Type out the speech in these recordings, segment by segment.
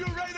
you ready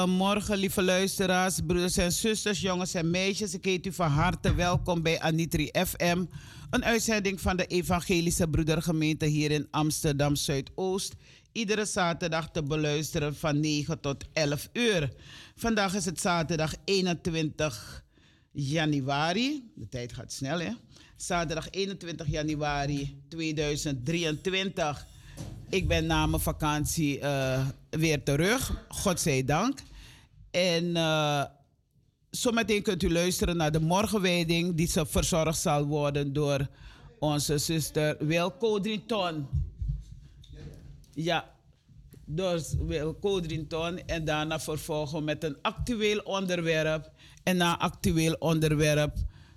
Goedemorgen, lieve luisteraars, broeders en zusters, jongens en meisjes. Ik heet u van harte welkom bij Anitri FM. Een uitzending van de Evangelische Broedergemeente hier in Amsterdam Zuidoost. Iedere zaterdag te beluisteren van 9 tot 11 uur. Vandaag is het zaterdag 21 januari. De tijd gaat snel, hè? Zaterdag 21 januari 2023. Ik ben na mijn vakantie uh, weer terug, godzijdank. En uh, zometeen kunt u luisteren naar de morgenwijding, die ze verzorgd zal worden door onze zuster Wil Codrington. Ja, door Wil Codrington. En daarna vervolgen met een actueel onderwerp. En na actueel onderwerp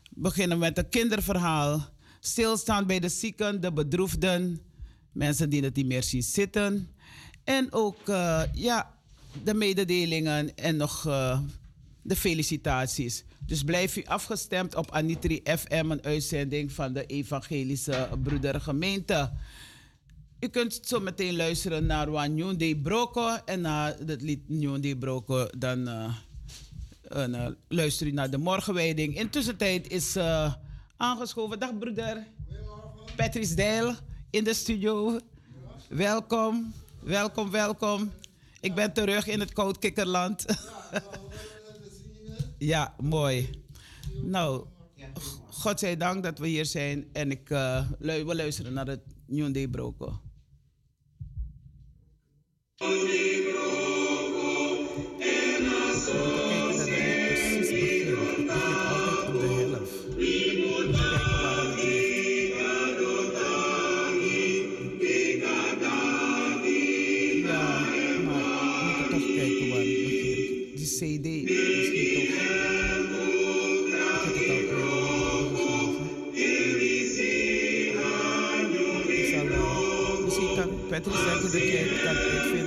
beginnen we met een kinderverhaal. Stilstaan bij de zieken, de bedroefden mensen die het niet meer zien zitten. En ook uh, ja, de mededelingen en nog uh, de felicitaties. Dus blijf u afgestemd op Anitri FM, een uitzending van de Evangelische Broedergemeente. U kunt zo meteen luisteren naar Wan de Broko. En na het lied de Broko, dan uh, luister u naar de morgenwijding. Intussen tijd is aangeschoven. Dag broeder. Patrice Dijl in de studio. Welkom, welkom, welkom. Ik ben terug in het Kikkerland. ja, mooi. Nou, godzijdank dat we hier zijn en ik, uh, we luisteren naar het Day Broko. Misschien kan Patrick zeggen dat jij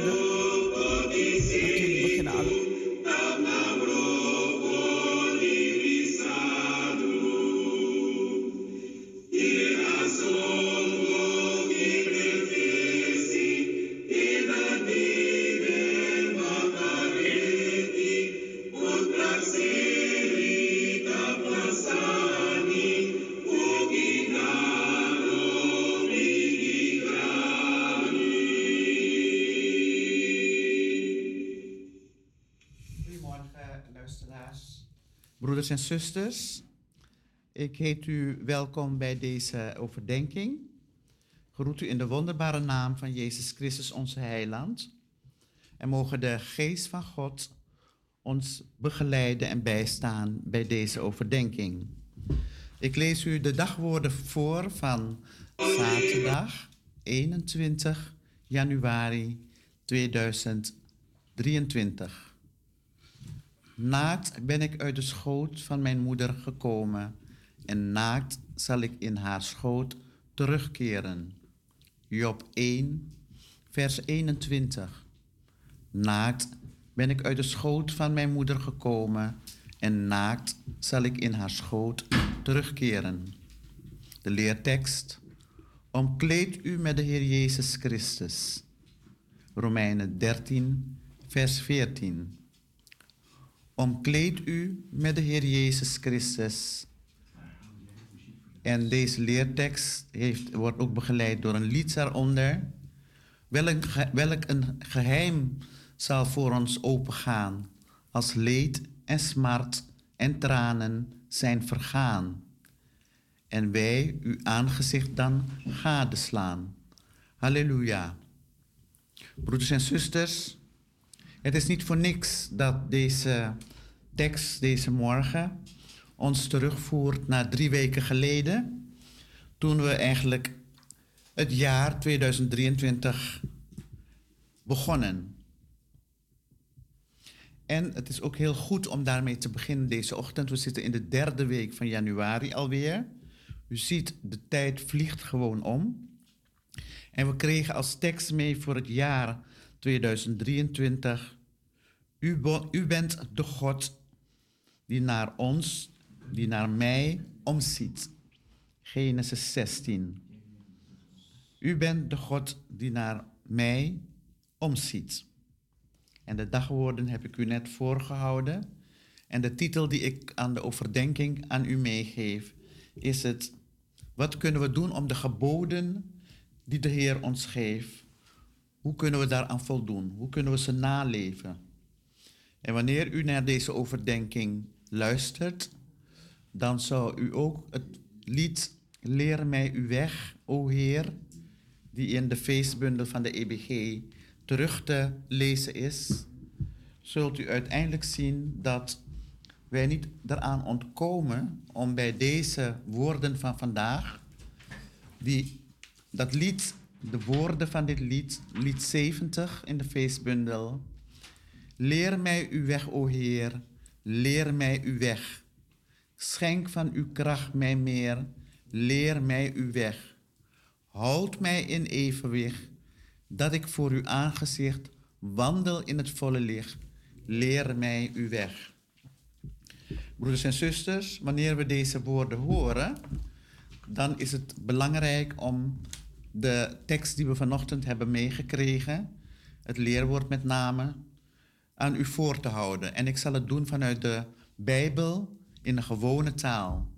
en zusters. Ik heet u welkom bij deze overdenking. Groet u in de wonderbare naam van Jezus Christus, onze Heiland. En mogen de Geest van God ons begeleiden en bijstaan bij deze overdenking. Ik lees u de dagwoorden voor van zaterdag 21 januari 2023. Naakt ben ik uit de schoot van mijn moeder gekomen en naakt zal ik in haar schoot terugkeren. Job 1, vers 21. Naakt ben ik uit de schoot van mijn moeder gekomen en naakt zal ik in haar schoot terugkeren. De leertekst. Omkleed u met de Heer Jezus Christus. Romeinen 13, vers 14. Omkleed u met de Heer Jezus Christus. En deze leertekst heeft, wordt ook begeleid door een lied daaronder. Welk, welk een geheim zal voor ons opengaan als leed en smart en tranen zijn vergaan. En wij uw aangezicht dan gadeslaan. Halleluja. Broeders en zusters, het is niet voor niks dat deze tekst deze morgen ons terugvoert naar drie weken geleden, toen we eigenlijk het jaar 2023 begonnen. En het is ook heel goed om daarmee te beginnen deze ochtend. We zitten in de derde week van januari alweer. U ziet, de tijd vliegt gewoon om. En we kregen als tekst mee voor het jaar 2023. U, bent de God die naar ons, die naar mij omziet. Genesis 16. U bent de God die naar mij omziet. En de dagwoorden heb ik u net voorgehouden. En de titel die ik aan de overdenking aan u meegeef, is het: Wat kunnen we doen om de geboden die de Heer ons geeft, hoe kunnen we daaraan voldoen? Hoe kunnen we ze naleven? En wanneer u naar deze overdenking luistert, dan zou u ook het lied Leer mij uw weg, o Heer, die in de feestbundel van de EBG terug te lezen is, zult u uiteindelijk zien dat wij niet eraan ontkomen om bij deze woorden van vandaag, die, dat lied, de woorden van dit lied, lied 70 in de feestbundel, Leer mij uw weg, o Heer, leer mij uw weg. Schenk van uw kracht mij meer, leer mij uw weg. Houd mij in evenwicht, dat ik voor uw aangezicht wandel in het volle licht. Leer mij uw weg. Broeders en zusters, wanneer we deze woorden horen, dan is het belangrijk om de tekst die we vanochtend hebben meegekregen, het leerwoord met name, aan u voor te houden. En ik zal het doen vanuit de Bijbel in de gewone taal.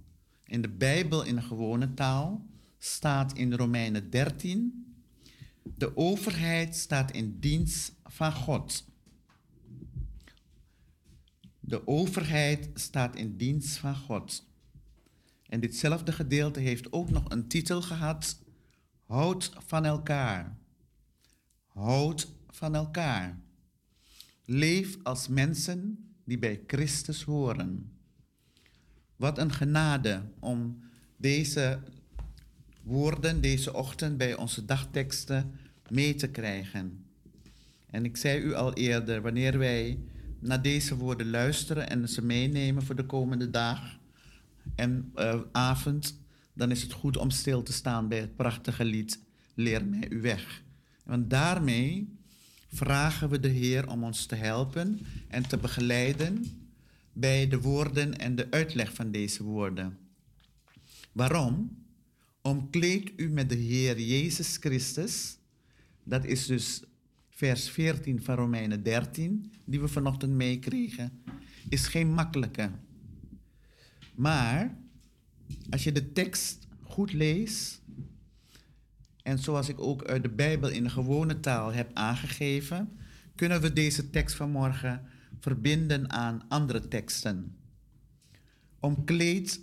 In de Bijbel in de gewone taal staat in Romeinen 13, de overheid staat in dienst van God. De overheid staat in dienst van God. En ditzelfde gedeelte heeft ook nog een titel gehad: Houd van elkaar. Houd van elkaar. Leef als mensen die bij Christus horen. Wat een genade om deze woorden deze ochtend bij onze dagteksten mee te krijgen. En ik zei u al eerder, wanneer wij naar deze woorden luisteren en ze meenemen voor de komende dag en eh, avond, dan is het goed om stil te staan bij het prachtige lied Leer mij uw weg. Want daarmee vragen we de Heer om ons te helpen en te begeleiden bij de woorden en de uitleg van deze woorden. Waarom? Omkleed u met de Heer Jezus Christus. Dat is dus vers 14 van Romeinen 13, die we vanochtend meekregen. Is geen makkelijke. Maar als je de tekst goed leest, en zoals ik ook uit de Bijbel in de gewone taal heb aangegeven, kunnen we deze tekst vanmorgen verbinden aan andere teksten. Omkleed,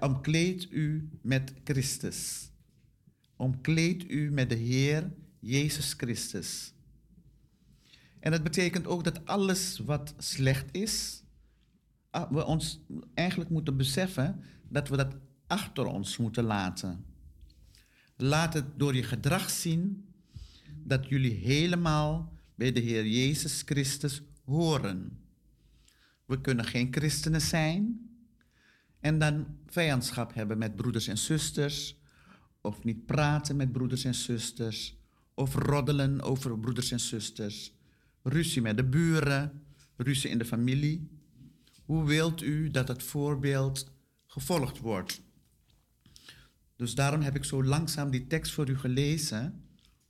omkleed u met Christus. Omkleed u met de Heer Jezus Christus. En dat betekent ook dat alles wat slecht is, ah, we ons eigenlijk moeten beseffen dat we dat achter ons moeten laten. Laat het door je gedrag zien dat jullie helemaal bij de Heer Jezus Christus horen. We kunnen geen christenen zijn en dan vijandschap hebben met broeders en zusters, of niet praten met broeders en zusters, of roddelen over broeders en zusters, ruzie met de buren, ruzie in de familie. Hoe wilt u dat het voorbeeld gevolgd wordt? Dus daarom heb ik zo langzaam die tekst voor u gelezen.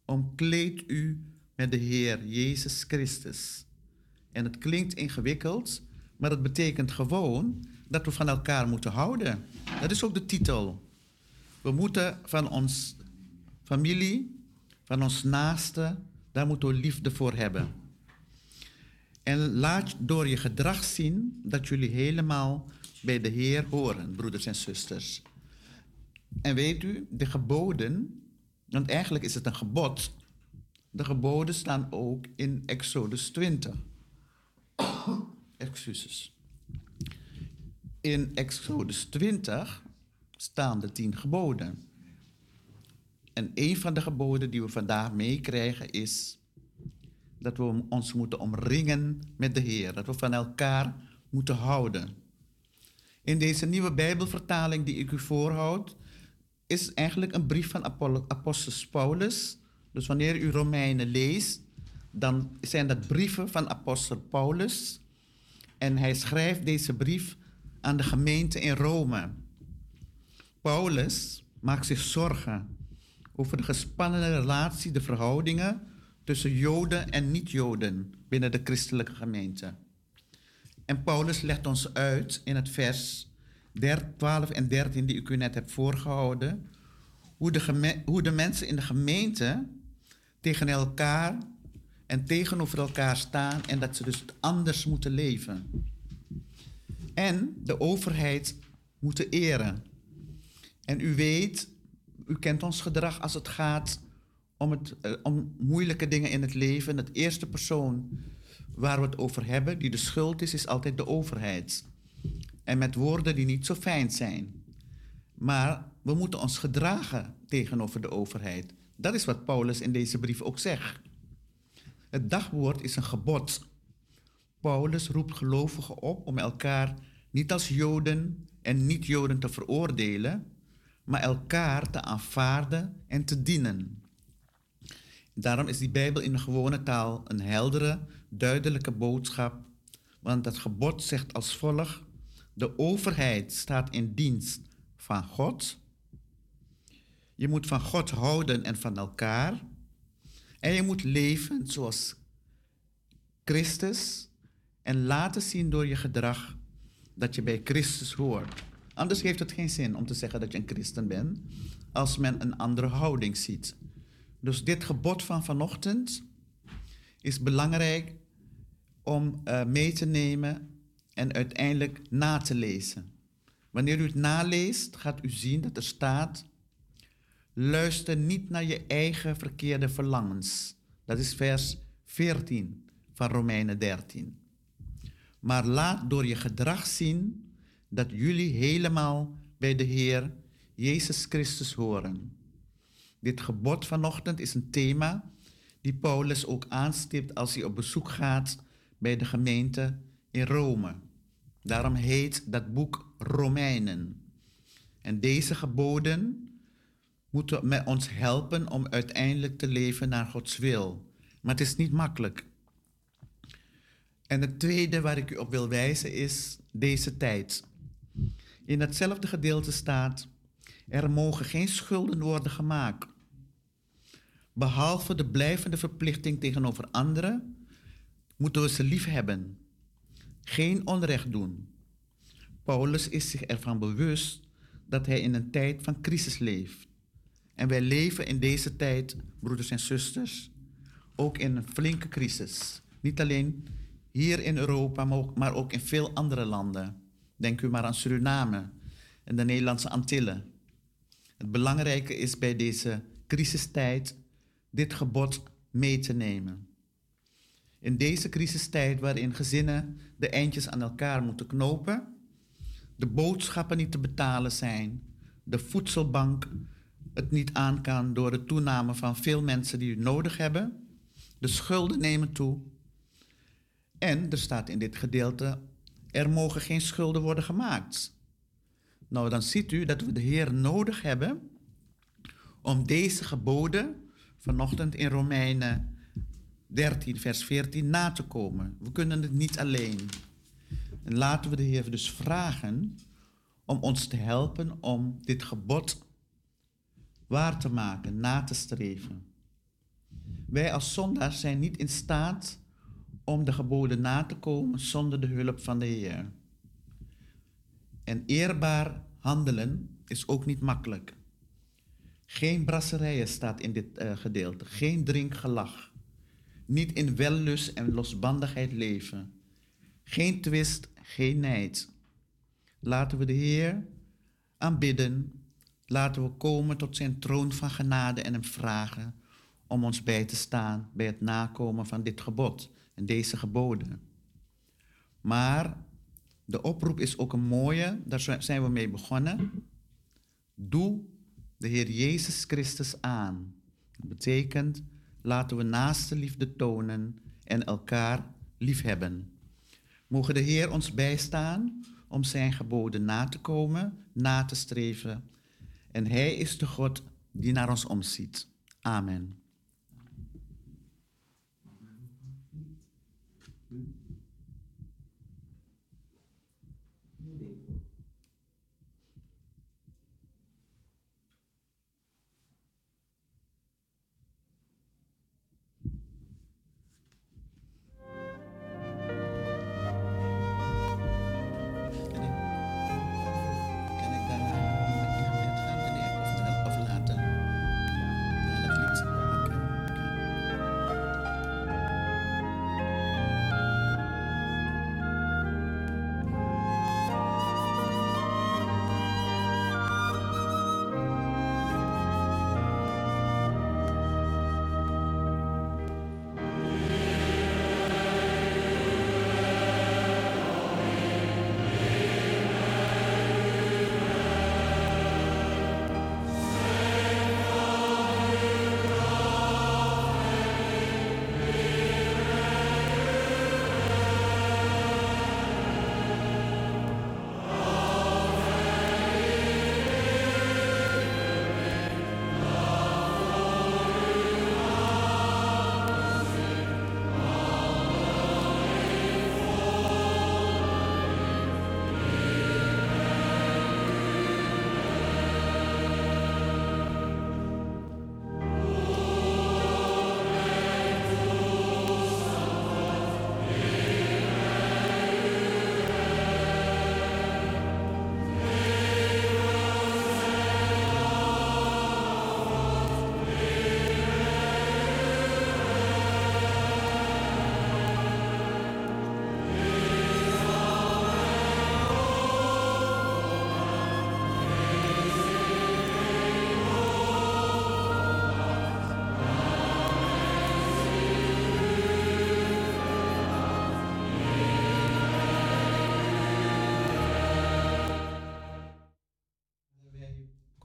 Omkleed u met de Heer Jezus Christus. En het klinkt ingewikkeld, maar het betekent gewoon dat we van elkaar moeten houden. Dat is ook de titel. We moeten van ons familie, van ons naaste, daar moeten we liefde voor hebben. En laat door je gedrag zien dat jullie helemaal bij de Heer horen, broeders en zusters. En weet u, de geboden, want eigenlijk is het een gebod. De geboden staan ook in Exodus 20. Excuses. In Exodus 20 staan de tien geboden. En een van de geboden die we vandaag meekrijgen is dat we ons moeten omringen met de Heer. Dat we van elkaar moeten houden. In deze nieuwe Bijbelvertaling die ik u voorhoud, is eigenlijk een brief van Apostel Paulus. Dus wanneer u Romeinen leest, dan zijn dat brieven van apostel Paulus. En hij schrijft deze brief aan de gemeente in Rome. Paulus maakt zich zorgen over de gespannen relatie, de verhoudingen tussen Joden en niet-Joden binnen de christelijke gemeente. En Paulus legt ons uit in het vers 12 en 13 die ik u net heb voorgehouden, hoe de, hoe de mensen in de gemeente tegen elkaar en tegenover elkaar staan en dat ze dus anders moeten leven. En de overheid moeten eren. En u weet, u kent ons gedrag als het gaat om, het, eh, om moeilijke dingen in het leven. Het eerste persoon waar we het over hebben, die de schuld is, is altijd de overheid. En met woorden die niet zo fijn zijn. Maar we moeten ons gedragen tegenover de overheid. Dat is wat Paulus in deze brief ook zegt. Het dagwoord is een gebod. Paulus roept gelovigen op om elkaar niet als Joden en niet-Joden te veroordelen, maar elkaar te aanvaarden en te dienen. Daarom is die Bijbel in de gewone taal een heldere, duidelijke boodschap, want dat gebod zegt als volgt: de overheid staat in dienst van God. Je moet van God houden en van elkaar. En je moet leven zoals Christus en laten zien door je gedrag dat je bij Christus hoort. Anders heeft het geen zin om te zeggen dat je een christen bent als men een andere houding ziet. Dus dit gebod van vanochtend is belangrijk om uh, mee te nemen en uiteindelijk na te lezen. Wanneer u het naleest, gaat u zien dat er staat: luister niet naar je eigen verkeerde verlangens. Dat is vers 14 van Romeinen 13. Maar laat door je gedrag zien dat jullie helemaal bij de Heer Jezus Christus horen. Dit gebod vanochtend is een thema die Paulus ook aanstipt als hij op bezoek gaat bij de gemeente in Rome. Daarom heet dat boek Romeinen. En deze geboden moeten met ons helpen om uiteindelijk te leven naar Gods wil. Maar het is niet makkelijk. En het tweede waar ik u op wil wijzen is deze tijd. In hetzelfde gedeelte staat: er mogen geen schulden worden gemaakt. Behalve de blijvende verplichting tegenover anderen, moeten we ze lief hebben. Geen onrecht doen. Paulus is zich ervan bewust dat hij in een tijd van crisis leeft. En wij leven in deze tijd, broeders en zusters, ook in een flinke crisis. Niet alleen hier in Europa, maar ook, in veel andere landen. Denk u maar aan Suriname en de Nederlandse Antillen. Het belangrijke is bij deze crisistijd dit gebod mee te nemen. In deze crisistijd waarin gezinnen de eindjes aan elkaar moeten knopen, de boodschappen niet te betalen zijn, de voedselbank het niet aan kan door de toename van veel mensen die het nodig hebben, de schulden nemen toe. En er staat in dit gedeelte, er mogen geen schulden worden gemaakt. Nou, dan ziet u dat we de Heer nodig hebben om deze geboden vanochtend in Romeinen 13, vers 14 na te komen. We kunnen het niet alleen. En laten we de Heer dus vragen om ons te helpen om dit gebod waar te maken, na te streven. Wij als zondaars zijn niet in staat om de geboden na te komen zonder de hulp van de Heer. En eerbaar handelen is ook niet makkelijk. Geen brasserijen staat in dit uh, gedeelte, geen drinkgelach. Niet in wellust en losbandigheid leven. Geen twist, geen nijd. Laten we de Heer aanbidden. Laten we komen tot zijn troon van genade en hem vragen om ons bij te staan bij het nakomen van dit gebod en deze geboden. Maar de oproep is ook een mooie, daar zijn we mee begonnen. Doe de Heer Jezus Christus aan. Dat betekent, laten we naaste liefde tonen en elkaar liefhebben. Mogen de Heer ons bijstaan om zijn geboden na te komen, na te streven. En Hij is de God die naar ons omziet. Amen.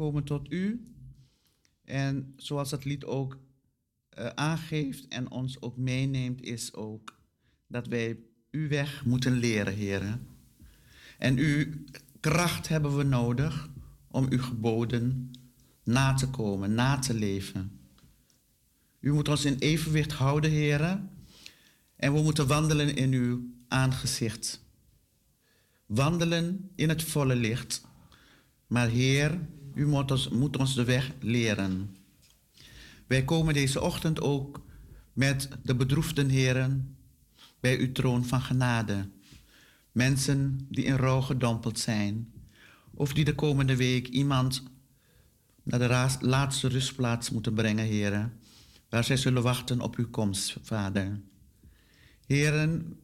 Komen tot u. En zoals het lied ook uh, aangeeft en ons ook meeneemt, is ook dat wij uw weg moeten leren, heren. En uw kracht hebben we nodig om uw geboden na te komen, na te leven. U moet ons in evenwicht houden, heren. En we moeten wandelen in uw aangezicht. Wandelen in het volle licht. Maar Heer, u moet ons, moet ons de weg leren. Wij komen deze ochtend ook met de bedroefden heren bij uw troon van genade. Mensen die in rouw gedompeld zijn. Of die de komende week iemand naar de laatste rustplaats moeten brengen, heren. Waar zij zullen wachten op uw komst, vader. Heren,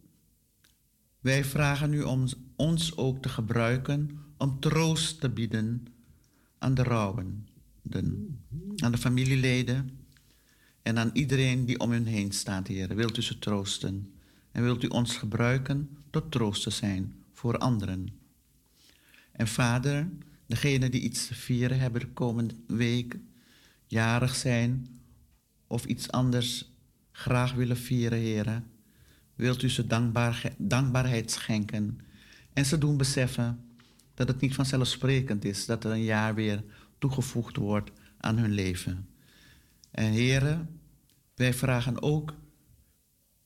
wij vragen u om ons ook te gebruiken om troost te bieden aan de rouwenden, aan de familieleden en aan iedereen die om hen heen staat, Heer. Wilt u ze troosten en wilt u ons gebruiken tot troost te zijn voor anderen. En Vader, degenen die iets te vieren hebben de komende week, jarig zijn of iets anders graag willen vieren, Heer, wilt u ze dankbaar, dankbaarheid schenken en ze doen beseffen dat het niet vanzelfsprekend is dat er een jaar weer toegevoegd wordt aan hun leven. En heren, wij vragen ook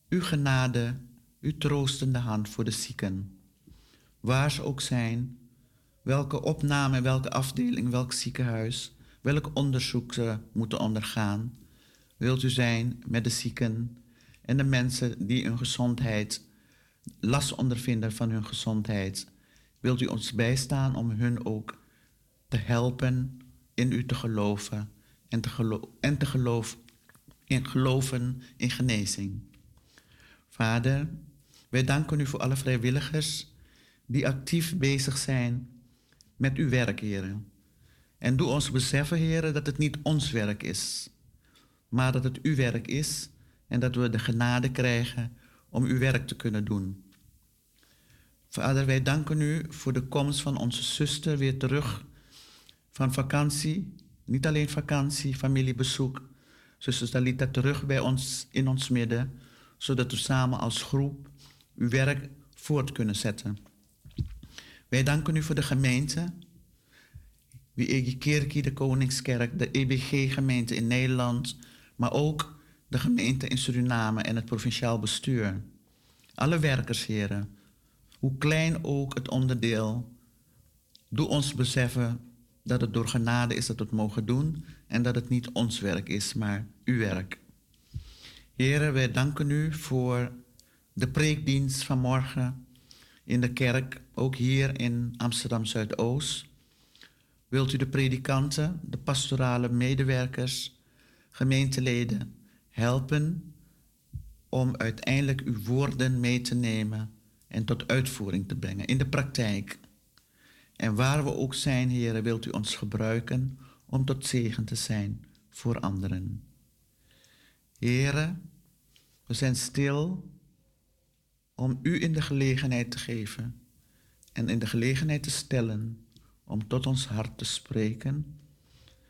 uw genade, uw troostende hand voor de zieken. Waar ze ook zijn, welke opname, welke afdeling, welk ziekenhuis, welk onderzoek ze moeten ondergaan, wilt u zijn met de zieken en de mensen die hun gezondheid, last ondervinden van hun gezondheid. Wilt u ons bijstaan om hun ook te helpen in u te geloven en te, gelo en te geloof in geloven in genezing. Vader, wij danken u voor alle vrijwilligers die actief bezig zijn met uw werk, heren. En doe ons beseffen, heren, dat het niet ons werk is, maar dat het uw werk is en dat we de genade krijgen om uw werk te kunnen doen. Vader, wij danken u voor de komst van onze zuster weer terug van vakantie. Niet alleen vakantie, familiebezoek. Zuster Dalita terug bij ons in ons midden, zodat we samen als groep uw werk voort kunnen zetten. Wij danken u voor de gemeente, wie Kerkie, de Koningskerk, de EBG-gemeente in Nederland, maar ook de gemeente in Suriname en het provinciaal bestuur. Alle werkers, heren, hoe klein ook het onderdeel, doe ons beseffen dat het door genade is dat we het mogen doen en dat het niet ons werk is, maar uw werk. Heren, wij danken u voor de preekdienst van morgen in de kerk, ook hier in Amsterdam Zuidoost. Wilt u de predikanten, de pastorale medewerkers, gemeenteleden helpen om uiteindelijk uw woorden mee te nemen en tot uitvoering te brengen in de praktijk. En waar we ook zijn, Heer, wilt u ons gebruiken om tot zegen te zijn voor anderen. Heere, we zijn stil om u in de gelegenheid te geven en in de gelegenheid te stellen om tot ons hart te spreken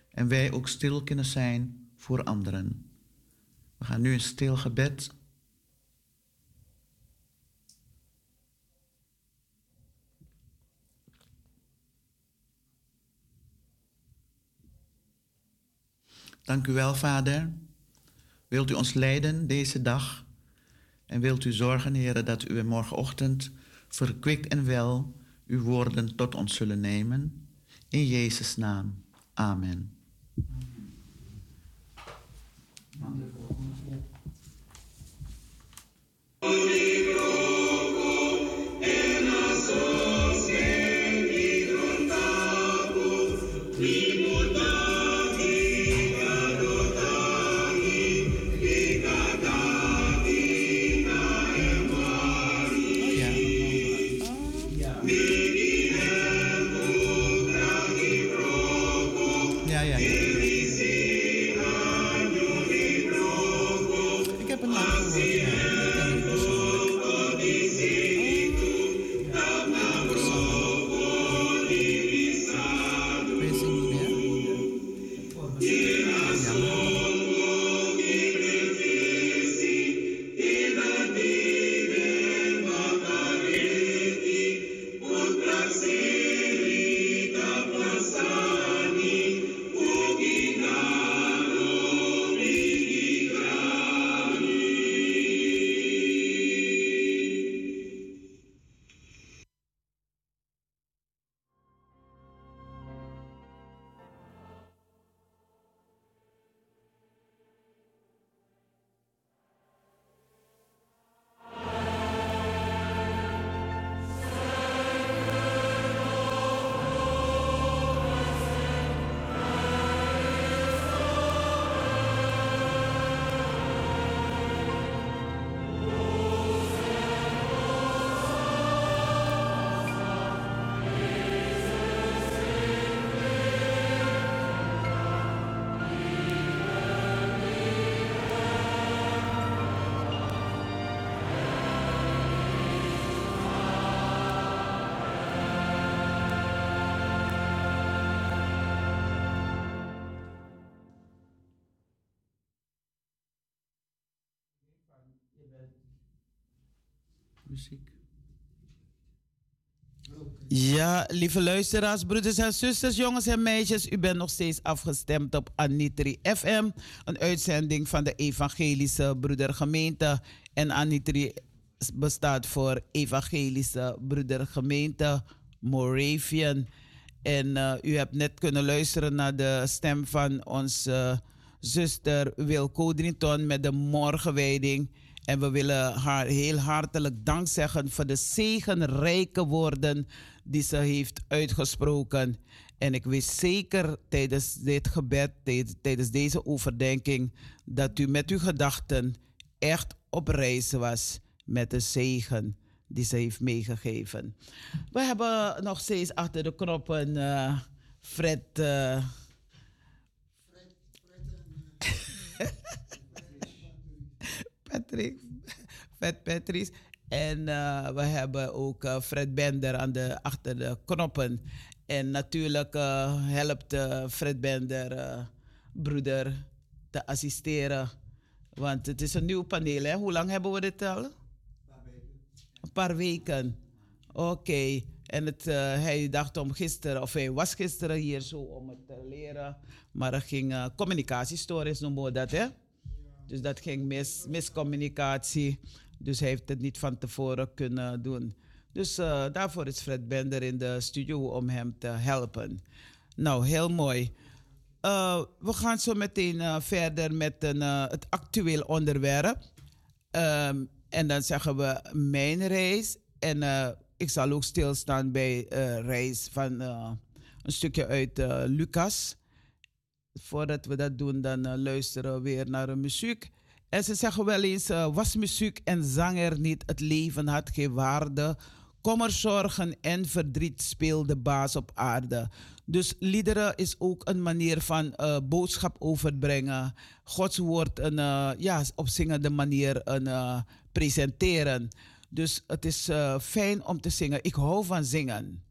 en wij ook stil kunnen zijn voor anderen. We gaan nu een stil gebed Dank u wel, Vader. Wilt u ons leiden deze dag? En wilt u zorgen, heren, dat u morgenochtend verkwikt en wel uw woorden tot ons zullen nemen? In Jezus' naam. Amen. Amen. Muziek. Ja, lieve luisteraars, broeders en zusters, jongens en meisjes, u bent nog steeds afgestemd op Anitri FM, een uitzending van de Evangelische Broedergemeente. En Anitri bestaat voor Evangelische Broedergemeente Moravian. En uh, u hebt net kunnen luisteren naar de stem van onze zuster Wilco Drinton met de morgenwijding. En we willen haar heel hartelijk dank zeggen voor de zegenrijke woorden die ze heeft uitgesproken. En ik weet zeker tijdens dit gebed, tijdens deze overdenking, dat u met uw gedachten echt op reis was met de zegen die ze heeft meegegeven. We hebben nog steeds achter de knoppen uh, Fred. Uh, Patrick. Patrice. En uh, we hebben ook uh, Fred Bender aan de, achter de knoppen. En natuurlijk uh, helpt Fred Bender broeder te assisteren. Want het is een nieuw paneel. Hè? Hoe lang hebben we dit al? Een paar weken. Oké. Okay. En het, hij dacht om gisteren, of hij was gisteren hier zo om het te leren. Maar er ging uh, communicatiestories noemen we dat, hè? Dus dat ging mis, miscommunicatie. Dus hij heeft het niet van tevoren kunnen doen. Dus uh, daarvoor is Fred Bender in de studio om hem te helpen. Nou, heel mooi. Uh, we gaan zo meteen uh, verder met een, het actueel onderwerp. Um, en dan zeggen we mijn reis. En ik zal ook stilstaan bij reis van een stukje uit Lucas. Voordat we dat doen, dan luisteren we weer naar de muziek. En ze zeggen wel eens, uh, was muziek en zanger niet, het leven had geen waarde. Kommer, zorgen en verdriet speelde baas op aarde. Dus liederen is ook een manier van uh, boodschap overbrengen. Gods woord een, ja, op zingende manier een, presenteren. Dus het is fijn om te zingen. Ik hou van zingen.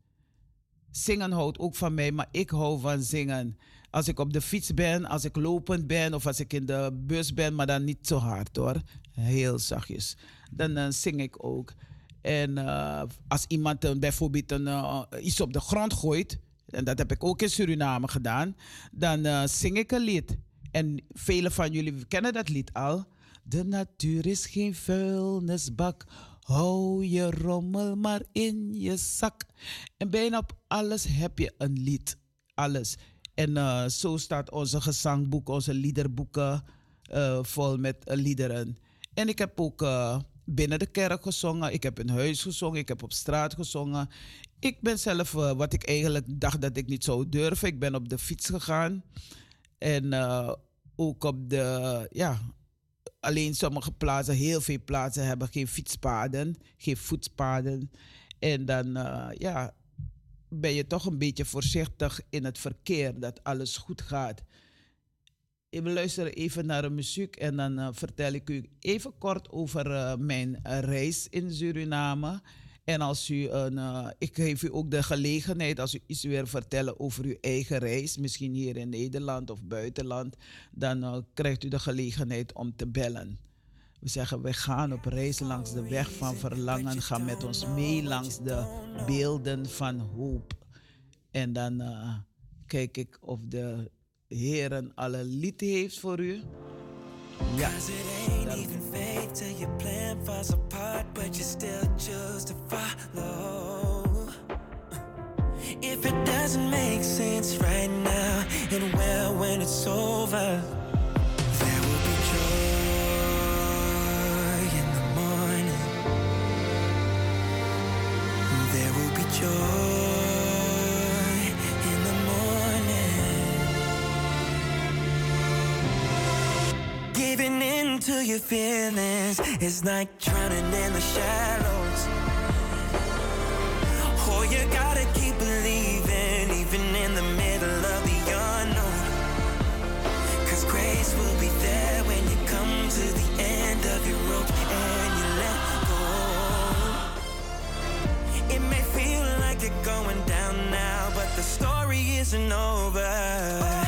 Zingen houdt ook van mij, maar ik hou van zingen. Als ik op de fiets ben, als ik lopend ben of als ik in de bus ben, maar dan niet zo hard hoor. Heel zachtjes. Dan uh, zing ik ook. En uh, als iemand uh, bijvoorbeeld een, iets op de grond gooit, en dat heb ik ook in Suriname gedaan, dan zing ik een lied. En velen van jullie kennen dat lied al. De natuur is geen vuilnisbak. Hou je rommel maar in je zak. En bijna op alles heb je een lied. Alles. En uh, zo staat onze gezangboek, onze liederboeken uh, vol met uh, liederen. En ik heb ook binnen de kerk gezongen, ik heb in huis gezongen, ik heb op straat gezongen. Ik ben zelf, wat ik eigenlijk dacht dat ik niet zou durven, ik ben op de fiets gegaan. En ook op de, ja, alleen sommige plaatsen, heel veel plaatsen hebben geen fietspaden, geen voetspaden. En dan, ja, ben je toch een beetje voorzichtig in het verkeer, dat alles goed gaat. Ik luister even naar de muziek en dan uh, vertel ik u even kort over uh, mijn reis in Suriname. En als u een, ik geef u ook de gelegenheid als u iets wil vertellen over uw eigen reis, misschien hier in Nederland of buitenland, dan krijgt u de gelegenheid om te bellen. We zeggen, we gaan op reis langs de weg van verlangen. Ga met ons mee langs de beelden van hoop. En dan uh, kijk ik of de Heer een alle lied heeft voor u. Ja. If it doesn't make sense right now, and well when it's over. To your feelings is like drowning in the shallows. Going down now, but the story isn't over.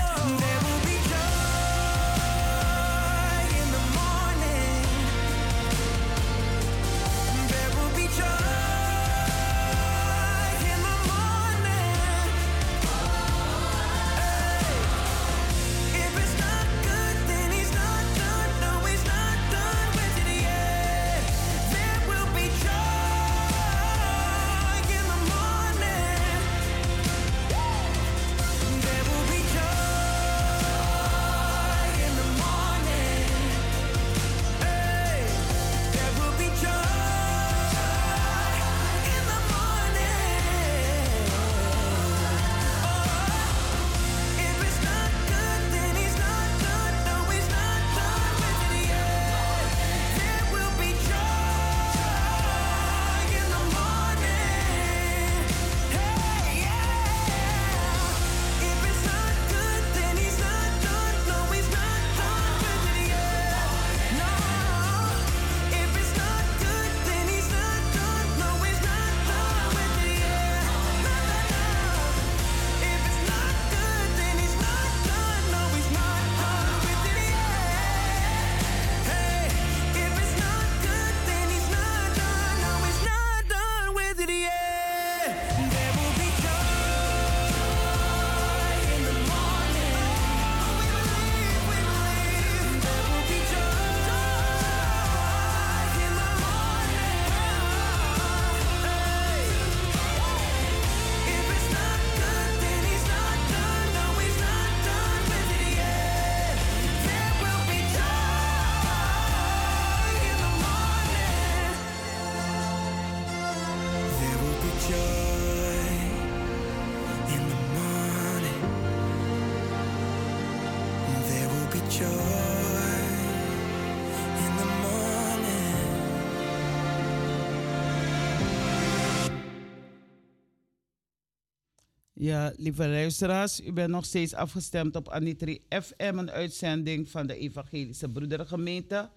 Ja, lieve luisteraars, u bent nog steeds afgestemd op Anitri FM, een uitzending van de Evangelische Broedergemeente.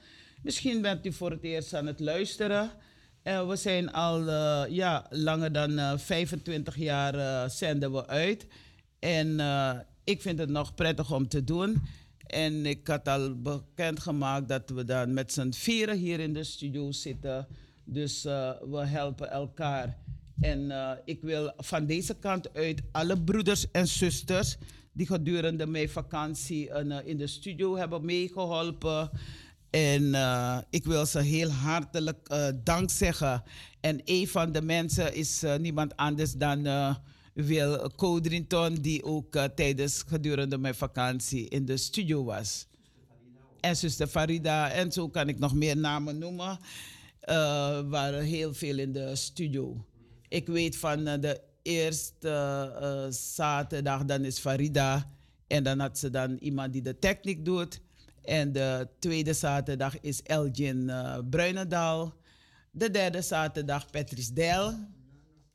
Misschien bent u voor het eerst aan het luisteren. Uh, we zijn al uh, ja, langer dan uh, 25 jaar eh, zenden we uit. En ik vind het nog prettig om te doen. En ik had al bekendgemaakt dat we dan met z'n vieren hier in de studio zitten. Dus we helpen elkaar. En ik wil van deze kant uit alle broeders en zusters die gedurende mijn vakantie in de studio hebben meegeholpen en uh, ik wil ze heel hartelijk dank zeggen. En een van de mensen is niemand anders dan Wil Codrington, die ook tijdens gedurende mijn vakantie in de studio was. En zuster Farida, en zo kan ik nog meer namen noemen. waren heel veel in de studio. Ik weet van de eerste zaterdag, dan is Farida. En dan had ze dan iemand die de techniek doet. En de tweede zaterdag is Elgin uh, Bruinendaal. De derde zaterdag Patrice Del.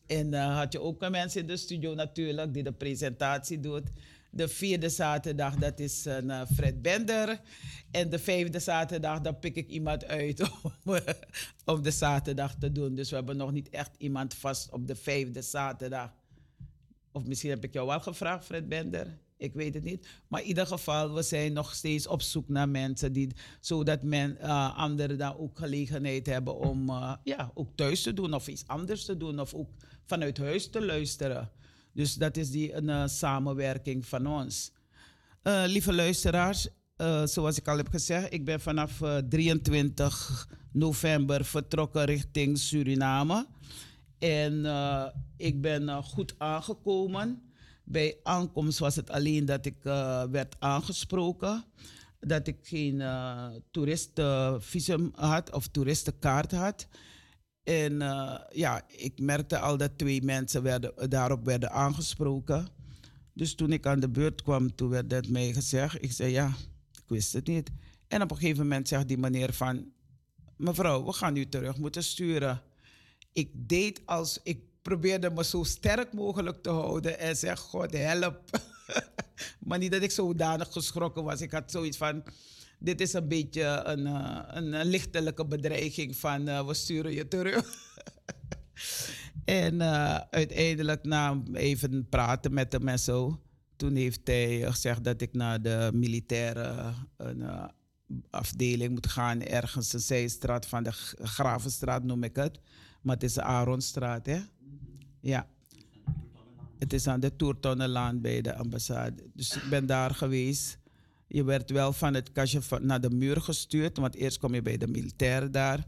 En uh, had je ook mensen in de studio natuurlijk die de presentatie doet. De vierde zaterdag, dat is uh, Fred Bender. En de vijfde zaterdag, dan pik ik iemand uit om, om de zaterdag te doen. Dus we hebben nog niet echt iemand vast op de vijfde zaterdag. Of misschien heb ik jou wel gevraagd, Fred Bender. Ik weet het niet. Maar in ieder geval, we zijn nog steeds op zoek naar mensen die, zodat men, uh, anderen dan ook gelegenheid hebben om uh, ja, ook thuis te doen of iets anders te doen of ook vanuit huis te luisteren. Dus dat is die een uh, samenwerking van ons. lieve luisteraars, zoals ik al heb gezegd, ik ben vanaf 23 november vertrokken richting Suriname. En ik ben goed aangekomen. Bij aankomst was het alleen dat ik werd aangesproken. Dat ik geen toeristenvisum had of toeristenkaart had. En uh, ja, ik merkte al dat twee mensen werden, daarop werden aangesproken. Dus toen ik aan de beurt kwam, toen werd het mij gezegd. Ik zei ja, ik wist het niet. En op een gegeven moment zegt die meneer van... Mevrouw, we gaan u terug moeten sturen. Ik deed als... Ik probeerde me zo sterk mogelijk te houden en zeg: God help. maar niet dat ik zodanig geschrokken was. Ik had zoiets van: dit is een beetje een, uh, een, lichtelijke bedreiging van uh, we sturen je terug. en uh, uiteindelijk na even praten met hem en zo, toen heeft hij gezegd dat ik naar de militaire afdeling moet gaan, ergens een zijstraat van de Gravenstraat noem ik het. Maar het is de Aronstraat, hè? Ja. Het is aan de Toertonnenlaan bij de ambassade. Dus ik ben daar geweest. Je werd wel van het kastje naar de muur gestuurd, want eerst kom je bij de militair daar.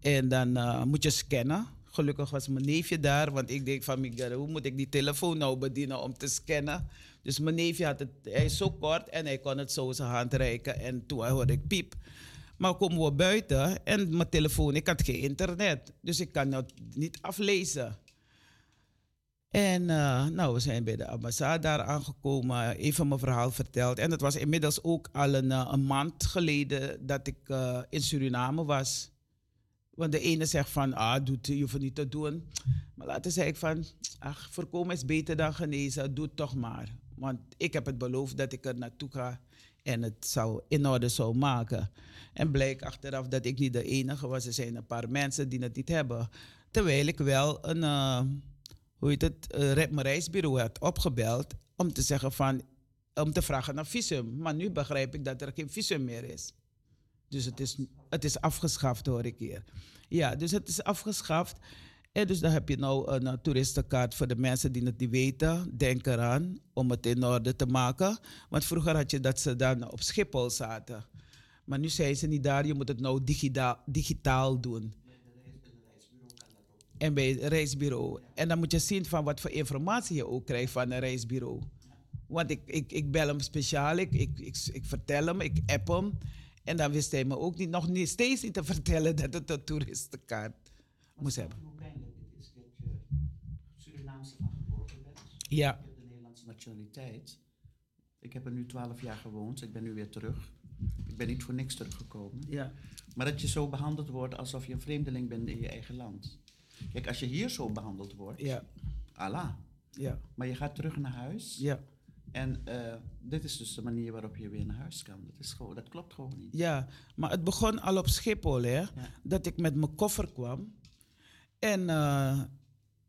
En dan uh, moet je scannen. Gelukkig was mijn neefje daar, want ik denk van, Miguel, hoe moet ik die telefoon nou bedienen om te scannen? Dus mijn neefje had het, hij is zo kort en hij kon het zo zijn hand reiken. En toen hoorde ik piep. Maar komen we buiten en mijn telefoon, ik had geen internet. Dus ik kan het niet aflezen. En uh, nou, we zijn bij de ambassade daar aangekomen, even mijn verhaal verteld. En het was inmiddels ook al een, uh, een maand geleden dat ik uh, in Suriname was. Want de ene zegt van, ah, doet, je hoeft niet te doen. Maar later zei ik van, ach, voorkomen is beter dan genezen, doe het toch maar. Want ik heb het beloofd dat ik er naartoe ga en het zou in orde zou maken. En bleek achteraf dat ik niet de enige was. Er zijn een paar mensen die het niet hebben. Terwijl ik wel een hoe heet het, uh, mijn reisbureau had opgebeld om te zeggen van, om te vragen naar visum. Maar nu begrijp ik dat er geen visum meer is. Dus het is, het is afgeschaft, hoor ik hier. Ja, dus het is afgeschaft. Dus dan heb je nou een, een toeristenkaart voor de mensen die het niet weten. Denk eraan om het in orde te maken. Want vroeger had je dat ze dan op Schiphol zaten. Maar nu zijn ze niet daar. Je moet het nou digitaal doen en bij het reisbureau. En dan moet je zien van wat voor informatie je ook krijgt van een reisbureau. Want ik, ik, ik bel hem speciaal, ik, ik, ik, vertel hem, ik app hem. En dan wist hij me ook niet, nog niet, steeds niet te vertellen dat het een toeristenkaart moest hebben. Hoe pijnlijk het is dat je Surinaamse van geboorte bent. Ja. Ik heb de Nederlandse nationaliteit. Ik heb er nu twaalf jaar gewoond, ik ben nu weer terug. Ik ben niet voor niks teruggekomen. Ja. Maar dat je zo behandeld wordt alsof je een vreemdeling bent in je eigen land. Kijk, als je hier zo behandeld wordt, ja. Allah. Ja, Maar je gaat terug naar huis. ja. En eh, dit is dus de manier waarop je weer naar huis kan. Dat, is gewoon, dat klopt gewoon niet. Ja, maar het begon al op Schiphol, hè. Dat ik met mijn koffer kwam. En eh,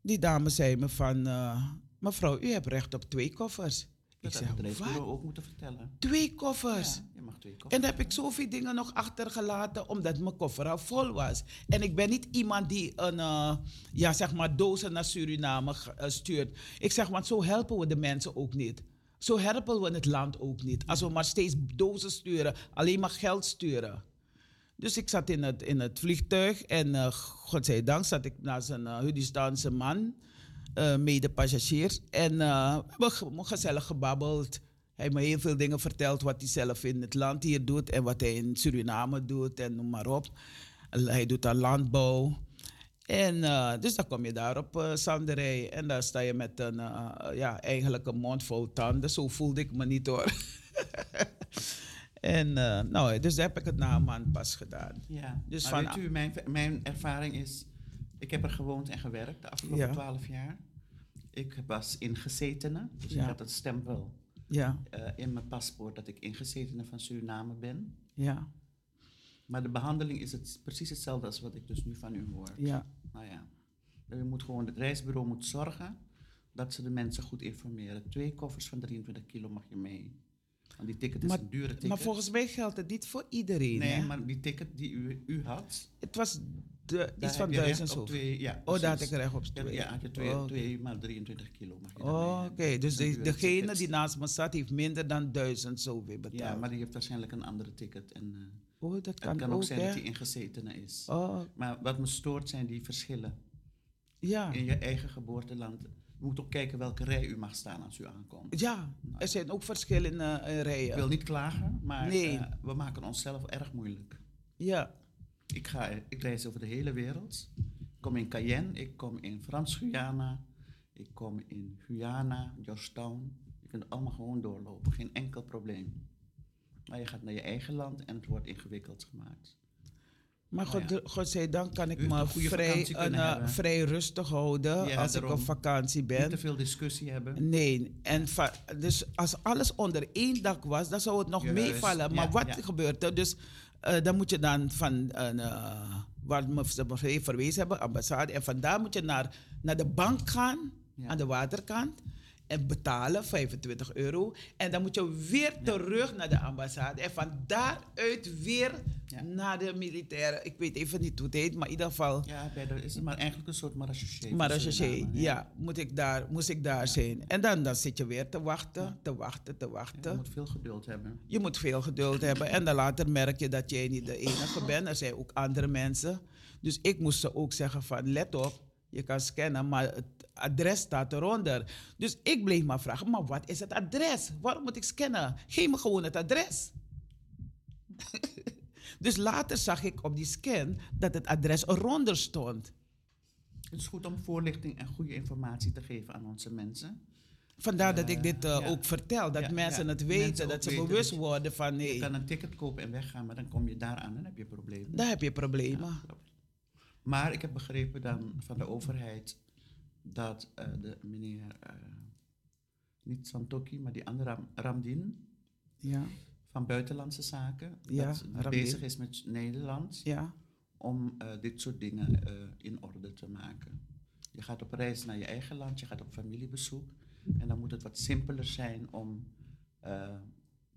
die dame zei me van... eh, mevrouw, u hebt recht op twee koffers. Dat ik zeg, reisbureau wat? ook moeten vertellen. Twee koffers? Ja, je mag twee koffers En dan heb ik zoveel dingen nog achtergelaten omdat mijn koffer al vol was. En ik ben niet iemand die een, eh, ja, zeg maar dozen naar Suriname eh, stuurt. Ik zeg, want zo helpen we de mensen ook niet. Zo helpen we het land ook niet. Als we maar steeds dozen sturen, alleen maar geld sturen. Dus ik zat in het, in het vliegtuig en uh, godzijdank zat ik naast een uh, Hudistaanse man, uh, medepassagier. En uh, we hebben ge- gezellig gebabbeld. Hij heeft me heel veel dingen verteld wat hij zelf in het land hier doet en wat hij in Suriname doet en noem maar op. Hij doet aan landbouw. En uh, dus dan kom je daar op uh, Sanderij en dan sta je met een, uh, ja, eigenlijk een mond vol tanden. Zo voelde ik me niet hoor. en nou, dus heb ik het na een maand pas gedaan. Ja, Dus maar van- weet u, mijn, mijn ervaring is... Ik heb er gewoond en gewerkt de afgelopen Ja. twaalf jaar. Ik was ingezetene, dus Ja. ik had een stempel Ja, eh, in mijn paspoort dat ik ingezetene van Suriname ben. ja, Maar de behandeling is het, precies hetzelfde als wat ik dus nu van u hoor. ja. Nou ja, u moet gewoon, het reisbureau moet zorgen dat ze de mensen goed informeren. Twee koffers van 23 kilo mag je mee. Want die ticket is Maar, een dure ticket. maar volgens mij geldt het niet voor iedereen. Nee, hè? maar die ticket die u, u had, Het was de, iets van duizend zo. twee, ja, Oh, daar had ik recht op twee. Ja, had je twee, Oh, twee maar 23 kilo mag je dan Oh, Oké, dus de, degene die naast me zat, heeft minder dan duizend zoveel betaald. Ja, maar die heeft waarschijnlijk een andere ticket. En, eh, oh, dat het kan, kan ook ook, zijn hè? dat hij ingezetene is. Oh, Maar wat me stoort zijn die verschillen. ja. In je eigen geboorteland. Je moet ook kijken welke rij u mag staan als u aankomt. Ja, er zijn ook verschillende eh, Ik rijen. wil niet klagen, maar Nee. eh, we maken onszelf erg moeilijk. Ja, Ik, ga, ik reis over de hele wereld. Ik kom in Cayenne, ik kom in Frans-Guyana, ik kom in Guyana, Georgetown. Je kunt allemaal gewoon doorlopen, geen enkel probleem. Maar je gaat naar je eigen land en het wordt ingewikkeld gemaakt. maar Nou God, godzijdank kan ik U me vrij, een, eh, hebben. vrij rustig houden Ja, als ik op vakantie Niet te ben. veel discussie hebben. Nee, en dus als alles onder één dak was, dan zou het nog Juist, meevallen. Maar ja, wat ja. gebeurt er? Dus eh, dan moet je dan van een, eh, waar me- ze me even verwezen hebben, ambassade, en vandaar moet je naar, naar de bank gaan, Ja. aan de waterkant. En betalen 25 euro. En dan moet je weer terug naar de ambassade. En van daaruit weer Ja. naar de militaire. Ik weet even niet hoe het heet, maar in ieder geval. Ja, bij de, is het maar eigenlijk een soort marechaussee. Marechaussee, Suriname, ja, moet ik daar, moest ik daar zijn. En dan, dan zit je weer te wachten, te wachten, te Je wachten. moet veel geduld hebben. Je moet veel geduld hebben. En dan later merk je dat jij niet de enige bent. Er zijn ook andere mensen. Dus ik moest ze ook zeggen van let op, je kan scannen, maar het adres staat eronder. Dus ik bleef maar vragen, maar wat is het adres? Waarom moet ik scannen? Geef me gewoon het adres. dus later zag ik op die scan dat het adres eronder stond. Het is goed om voorlichting en goede informatie te geven aan onze mensen. Vandaar dat ik dit eh, ja. ook vertel. Dat Ja, mensen ja. het weten, Mensen dat ze weten bewust je- worden van Je nee, kan een ticket kopen en weggaan, maar dan kom je daar aan en heb je problemen. daar heb je problemen. Maar ik heb begrepen dan van de overheid dat eh, de meneer, eh, niet Santoki, maar die andere Ram- Ramdin Ja, van Buitenlandse Zaken, Ja, dat Ramdin. bezig is met Nederland ja, om eh, dit soort dingen in orde te maken. Je gaat op reis naar je eigen land, je gaat op familiebezoek en dan moet het wat simpeler zijn om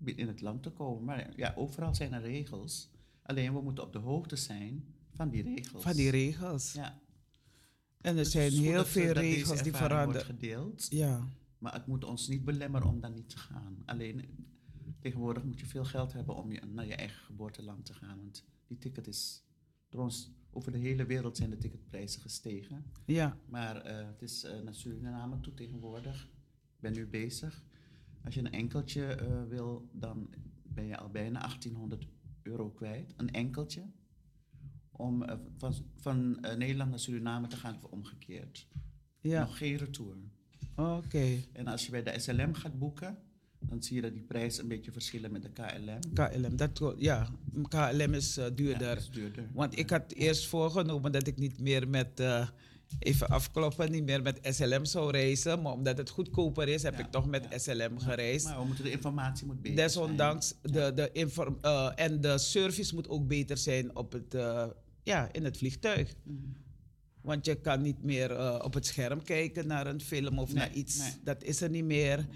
in het land te komen. Maar ja, overal zijn er regels. Alleen we moeten op de hoogte zijn van die regels. van die regels. Ja. En er zijn heel veel regels die veranderen. gedeeld. Ja, Maar het moet ons niet belemmeren om daar niet te gaan. Alleen tegenwoordig moet je veel geld hebben om je, naar je eigen geboorteland te gaan. Want die ticket is. Trouwens, over de hele wereld zijn de ticketprijzen gestegen. ja, Maar eh, het is eh, naar Suriname toe tegenwoordig. Ik ben nu bezig. Als je een enkeltje eh, wil, dan ben je al bijna 1800 euro kwijt. Een enkeltje. Om eh, van, van eh, Nederland naar Suriname te gaan of omgekeerd. ja. Nog geen retour. Oké. En als je bij de SLM gaat boeken, dan zie je dat die prijzen een beetje verschillen met de KLM. KLM, dat, ja, KLM is eh, Ja, duurder. dat is duurder. Want ik had eerst voorgenomen dat ik niet meer met, even afkloppen, niet meer met SLM zou reizen. Maar omdat het goedkoper is, heb Ja, ik toch met ja. SLM gereisd. Maar we moeten de informatie moet beter zijn. Desondanks, de, de inform, en de service moet ook beter zijn op het, ja, in het vliegtuig. Mhm. Want je kan niet meer eh, op het scherm kijken naar een film of Nee, naar iets. nee. Dat is er niet meer.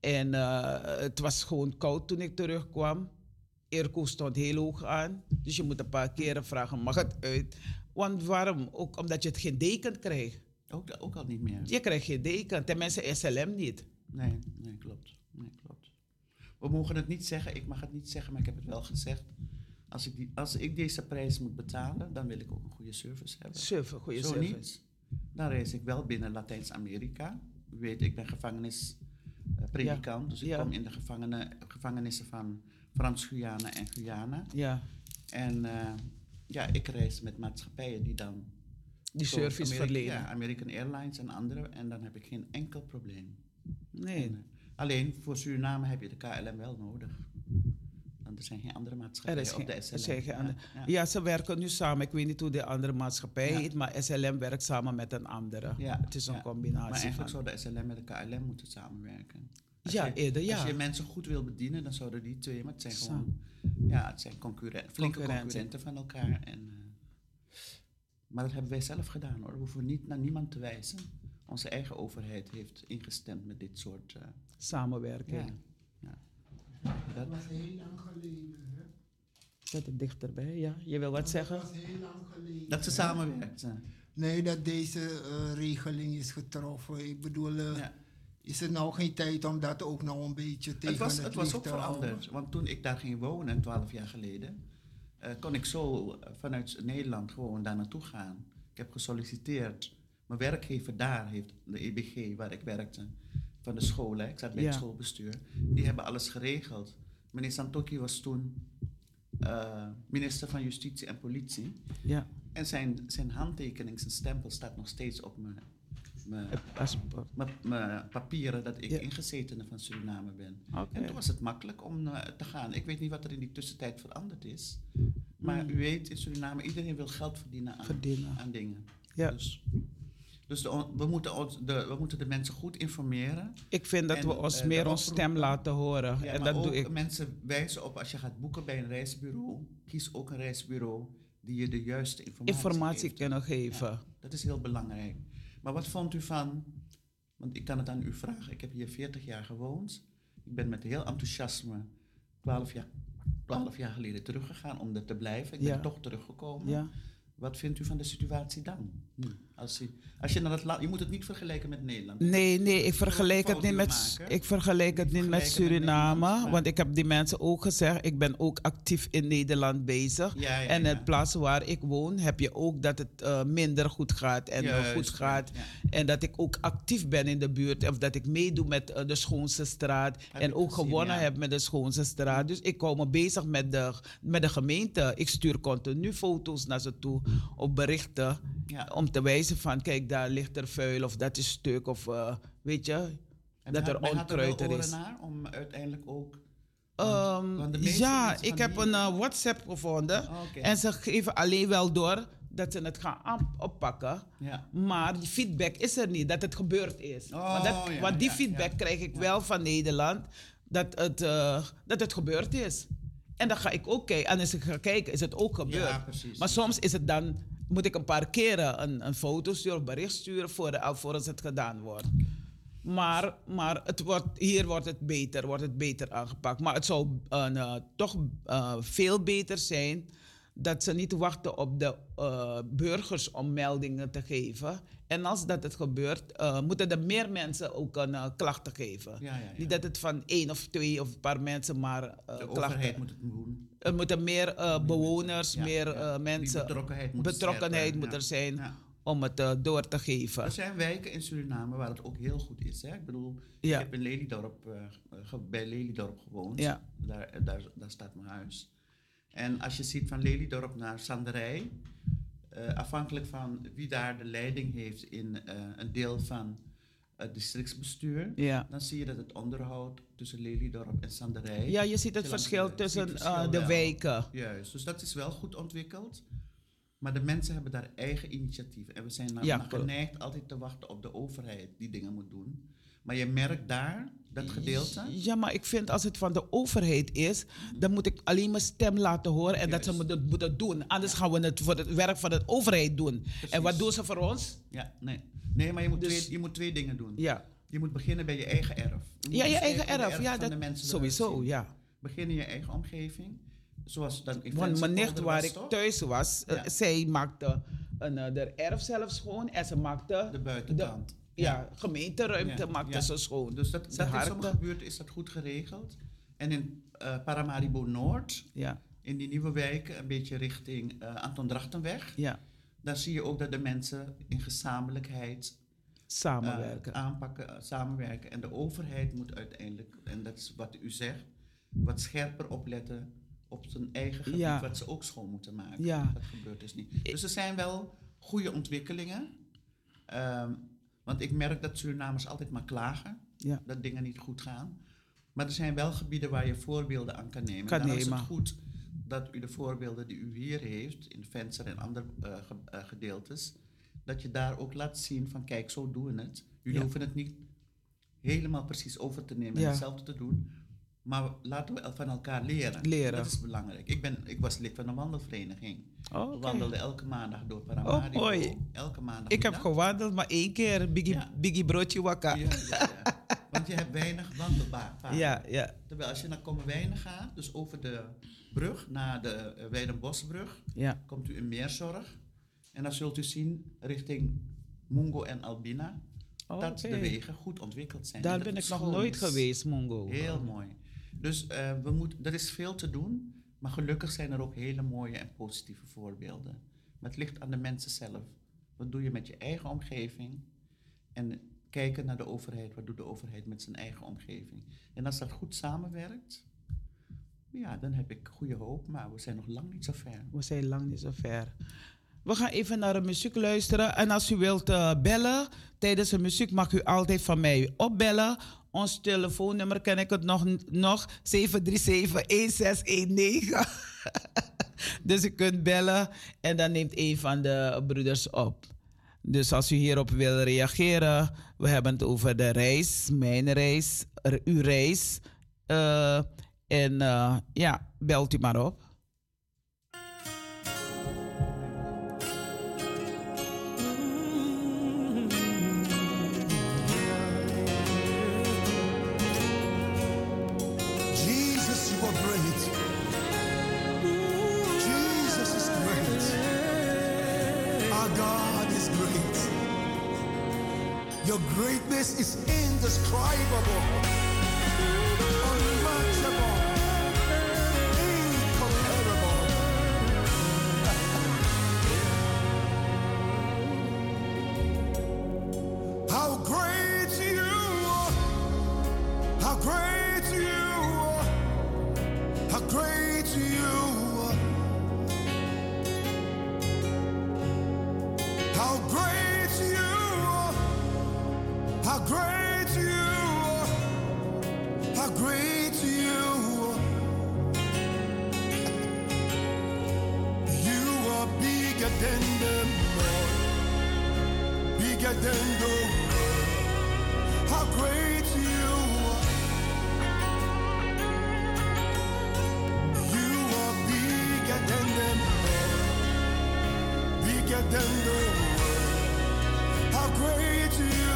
En eh, het was gewoon koud toen ik terugkwam. Airco stond heel hoog aan. Dus je moet een paar keren vragen, mag het uit? Want waarom? Ook omdat je het geen deken krijgt. Ook, ook al niet meer. Je krijgt geen deken, tenminste SLM niet. Nee, nee, klopt. Nee, klopt. We mogen het niet zeggen, ik mag het niet zeggen, maar ik heb het wel gezegd. Als ik, die, als ik deze prijs moet betalen, dan wil ik ook een goede service hebben. Surfen, goede Zo service. niet, dan reis ik wel binnen Latijns-Amerika. U weet, ik ben gevangenispredikant, dus ik Ja. kom in de gevangenen, gevangenissen van Frans-Guyana en Guyana. Ja, En eh, ja, ik reis met maatschappijen die dan... die service Amerika- verlenen. Ja, American Airlines en andere. En dan heb ik geen enkel probleem. Nee. En, eh, alleen voor Suriname heb je de KLM wel nodig. Want er zijn geen andere Er maatschappijen op de SLM. zijn geen Ja, andere- ja. ja, ze werken nu samen. Ik weet niet hoe de andere maatschappij heet, maar SLM werkt samen met een andere. Ja, Het is een combinatie Maar eigenlijk van. zou de SLM met de KLM moeten samenwerken. Als Ja, je, eerder, ja. Als je mensen goed wil bedienen, dan zouden die twee, maar het zijn gewoon, ja, het zijn concurrenten, flinke Concurrenten. van elkaar. En, eh, maar dat hebben wij zelf gedaan hoor. We hoeven niet naar niemand te wijzen. Onze eigen overheid heeft ingestemd met dit soort. eh, Samenwerking. ja. Dat, was heel lang geleden. Hè? Zet het dichterbij, ja. Je wil wat zeggen? Dat was heel lang geleden. dat ze hè? samenwerkten. Nee, dat deze eh, regeling is getroffen. Ik bedoel, eh, Ja. is er nou geen tijd om dat ook nog een beetje tegen Het was, het, het was ook veranderd. Want toen ik daar ging wonen, twaalf jaar geleden, eh, kon ik zo vanuit Nederland gewoon daar naartoe gaan. Ik heb gesolliciteerd. Mijn werkgever daar heeft, de EBG, waar ik werkte, van de school, hè, ik zat bij Ja. het schoolbestuur, die hebben alles geregeld. Meneer Santoki was toen eh, minister van Justitie en Politie. Ja, En zijn, zijn handtekening, zijn stempel staat nog steeds op mijn, mijn, mijn, mijn papieren dat ik Ja. ingezetene van Suriname ben. En toen was het makkelijk om eh, te gaan. Ik weet niet wat er in die tussentijd veranderd is. Maar u weet, in Suriname, iedereen wil geld verdienen aan, Verdienen. aan dingen. Ja. Dus, dus de, we, moeten ons, de, we moeten de mensen goed informeren. Ik vind dat En, we ons eh, meer ons stem laten horen. Ja, en maar dat ook doe ik. mensen wijzen op als je gaat boeken bij een reisbureau. Kies ook een reisbureau die je de juiste informatie, Informatie geeft. kunnen geven. Ja, dat is heel belangrijk. Maar wat vond u van, want ik kan het aan u vragen, ik heb hier 40 jaar gewoond. Ik ben met heel enthousiasme 12 jaar, 12 jaar geleden teruggegaan om er te blijven. Ik Ja. ben toch teruggekomen. Ja. Wat vindt u van de situatie dan? nu? Als, u, als je naar het land, je moet het niet vergelijken met Nederland. Nee, nee, ik vergelijk het niet met, ik vergelijk het niet met Suriname. Want ik heb die mensen ook gezegd, ik ben ook actief in Nederland bezig. Ja, ja, en ja. het plaats waar ik woon, heb je ook dat het eh, minder goed gaat en Juist, goed gaat. En dat ik ook actief ben in de buurt. Of dat ik meedoe met eh, de Schoonste Straat. Heb en ook gezien, gewonnen heb met de Schoonste Straat. Dus ik hou me bezig met de, met de gemeente. Ik stuur continu foto's naar ze toe op berichten. Om te wijzen van, kijk, daar ligt er vuil of dat is stuk. Of eh, weet je, En dat er had- er onkruid er is. naar om uiteindelijk ook... Ehm, want ja, ik heb die- een eh, WhatsApp gevonden. Oké. En ze geven alleen wel door dat ze het gaan aan- oppakken. Ja. Maar die feedback is er niet, dat het gebeurd is. Oh, want, dat, ja, want die ja, feedback krijg ik wel van Nederland, dat het, eh, dat het gebeurd is. En dan ga ik ook kijken. En als ik ga kijken, is het ook gebeurd. Ja, precies. Maar soms is het dan, moet ik een paar keren een, een foto sturen of bericht sturen voor de, alvorens het gedaan wordt. Maar, maar het wordt, hier wordt het beter, wordt het beter aangepakt. Maar het zou eh, toch eh, veel beter zijn dat ze niet wachten op de eh, burgers om meldingen te geven. En als dat het gebeurt, eh, moeten er meer mensen ook een eh, klachten geven. Ja, ja, ja. Niet dat het van één of twee of een paar mensen maar eh, De klachten... overheid moet het doen. Er moeten meer eh, bewoners, Ja, meer eh, mensen... betrokkenheid moet betrokkenheid er zijn om het eh, door te geven. Er zijn wijken in Suriname waar het ook heel goed is. Hè? Ik bedoel, ik heb in Lelydorp, bij Lelydorp gewoond. Daar, daar, daar staat mijn huis. En als je ziet van Lelydorp naar Sanderij, afhankelijk van wie daar de leiding heeft in een deel van het districtsbestuur, Ja. dan zie je dat het onderhoud tussen Lelydorp en Sanderij. ja, je ziet het verschil tussen het eh, de wijken. Juist, dus dat is wel goed ontwikkeld. Maar de mensen hebben daar eigen initiatief. En we zijn nou Ja, klopt. geneigd altijd te wachten op de overheid die dingen moet doen. Maar je merkt daar, dat gedeelte. Ja, maar ik vind als het van de overheid is, dan moet ik alleen mijn stem laten horen en dat ze moeten, moeten doen. Anders gaan we het voor het werk van de overheid doen. En wat doen ze voor ons? Ja, nee. Nee, maar je moet, Dus- twee, je moet twee dingen doen. Ja, Je moet beginnen bij je eigen erf. Je ja je dus eigen erf. Ja, dat, sowieso, ja. Begin in je eigen omgeving. Zoals dan in Want mijn nicht waar was, ik toch? thuis was, eh, zij maakte een, eh, de erf zelf schoon en ze maakte De buitenkant. de- ja, gemeenteruimte Ja, maakte ja. ze schoon. Dus dat, dat in sommige buurten is dat goed geregeld. En in eh, Paramaribo Noord, Ja, in die nieuwe wijken, een beetje richting eh, Anton Drachtenweg, ja, daar zie je ook dat de mensen in gezamenlijkheid samenwerken. aanpakken, eh, samenwerken. En de overheid moet uiteindelijk, en dat is wat u zegt, wat scherper opletten op zijn eigen gebied, Ja. wat ze ook schoon moeten maken. Ja. Dat gebeurt dus niet. Dus er zijn wel goede ontwikkelingen. Ehm, want ik merk dat Surinamers altijd maar klagen ja. dat dingen niet goed gaan. Maar er zijn wel gebieden waar je voorbeelden aan kan nemen. Kan Daarom is het goed dat u de voorbeelden die u hier heeft, in Venster en andere eh, ge- eh, gedeeltes, dat je daar ook laat zien van kijk, zo doen we het. Jullie Ja. hoeven het niet helemaal precies over te nemen en Ja. hetzelfde te doen. Maar laten we van elkaar leren. Leren. Dat is belangrijk. Ik, ben, ik was lid van een wandelvereniging. Oh, We wandelden elke maandag door Paramaribo. mooi. Elke maandag. Ik heb gewandeld, maar één keer Biggie, Ja. Biggie broodje wakka. Ja, ja. Want je hebt weinig wandelbaar. ja, ja. Terwijl als je naar Kommerwijnen gaat, dus over de brug naar de uh, Weidenbosbrug, ja. komt u in Meerzorg. En dan zult u zien richting Mungo en Albina Oh, dat de wegen goed ontwikkeld zijn. Daar ben ik nog nooit geweest, Mongo. Heel mooi. Dus eh, we moet, er is veel te doen, maar gelukkig zijn er ook hele mooie en positieve voorbeelden. Maar het ligt aan de mensen zelf. Wat doe je met je eigen omgeving? En kijken naar de overheid. Wat doet de overheid met zijn eigen omgeving? En als dat goed samenwerkt, ja, dan heb ik goede hoop. Maar we zijn nog lang niet zo ver. We zijn lang niet zo ver. We gaan even naar de muziek luisteren. En als u wilt eh, bellen tijdens de muziek, mag u altijd van mij opbellen. Ons telefoonnummer ken ik het nog, nog 737-1619. dus u kunt bellen en dan neemt een van de broeders op. Dus als u hierop wil reageren, we hebben het over de reis, mijn reis, uw reis. Eh, en eh, ja, belt u maar op. Jesus, you are great. Jesus is great. Our God is great. Your greatness is indescribable, than the world. How great you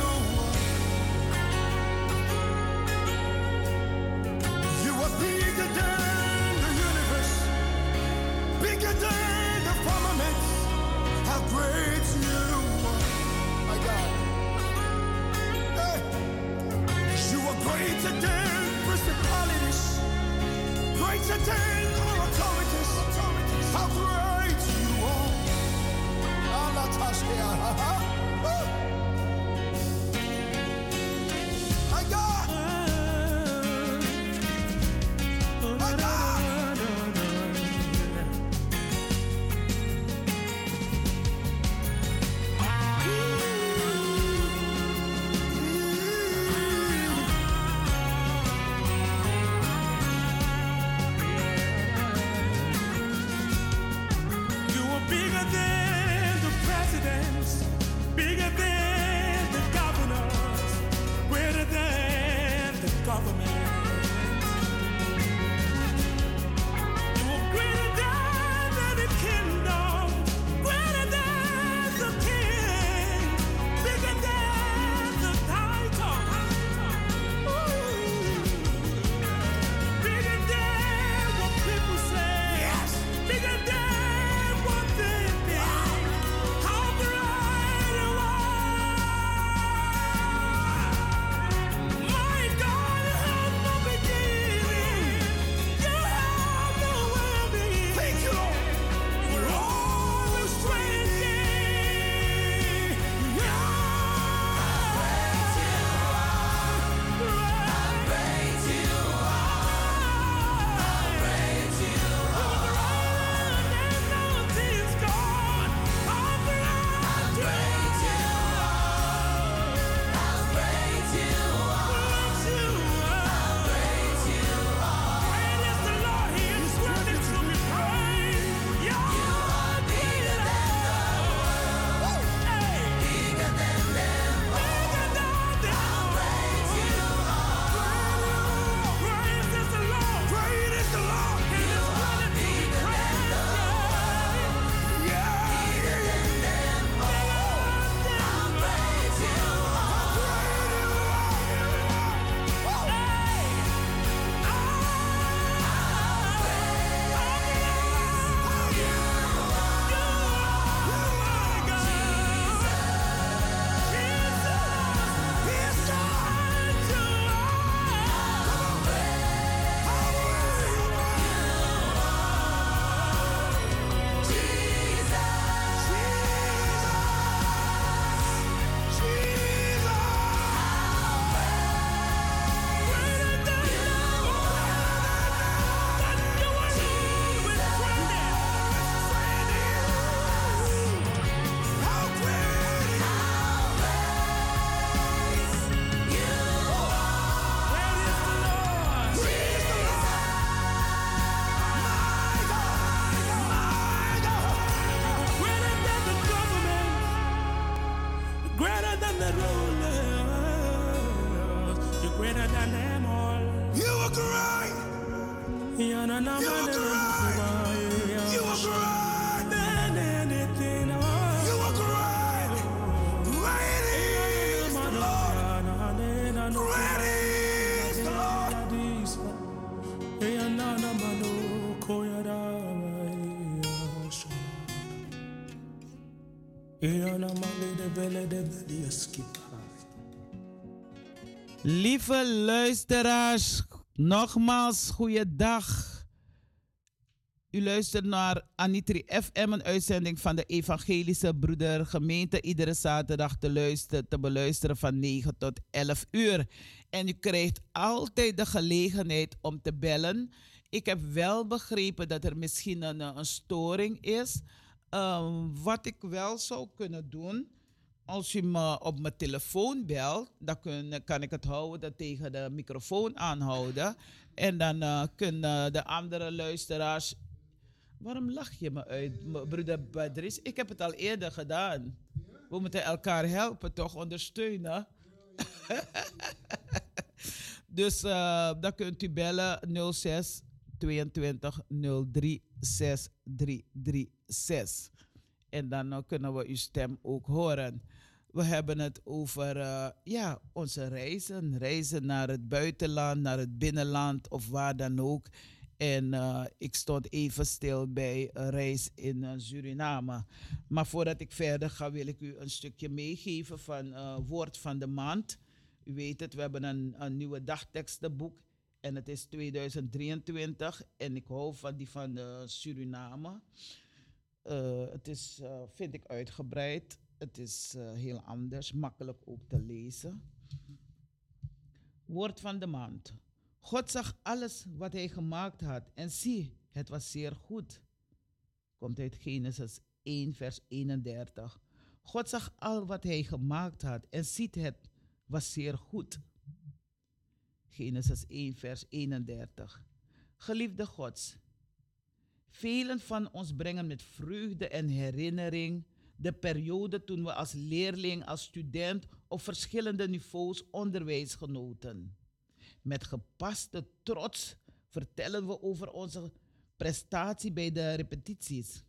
Lieve luisteraars, nogmaals goeiedag. U luistert naar Anitri FM, een uitzending van de Evangelische Broeder Gemeente. Iedere zaterdag te, luisteren, te beluisteren van 9 tot 11 uur. En u krijgt altijd de gelegenheid om te bellen. Ik heb wel begrepen dat er misschien een, een storing is. Ehm, wat ik wel zou kunnen doen, als u me op mijn telefoon belt, dan kan ik het houden dat tegen de microfoon aanhouden. En dan eh, kunnen de andere luisteraars. Waarom lach je me uit, broeder Badris? Ik heb het al eerder gedaan. We moeten elkaar helpen, toch? Ondersteunen. dus eh, dan kunt u bellen 06 22 03 6336. En dan eh, kunnen we uw stem ook horen. We hebben het over eh, ja, onze reizen. Reizen naar het buitenland, naar het binnenland of waar dan ook. En eh, ik stond even stil bij een reis in eh, Suriname. Maar voordat ik verder ga, wil ik u een stukje meegeven van Woord van de Maand. U weet het, we hebben een, een nieuwe dagtekstenboek. En het is 2023. En ik hou van die van Suriname. Eh, het is, eh, vind ik, uitgebreid. Het is eh, heel anders, makkelijk ook te lezen. Woord van de maand. God zag alles wat hij gemaakt had en zie, het was zeer goed. Komt uit Genesis 1, vers 31. God zag al wat hij gemaakt had en ziet het was zeer goed. Genesis 1, vers 31. Geliefde Gods, velen van ons brengen met vreugde en herinnering de periode toen we als leerling, als student op verschillende niveaus onderwijs genoten. Met gepaste trots vertellen we over onze prestatie bij de repetities,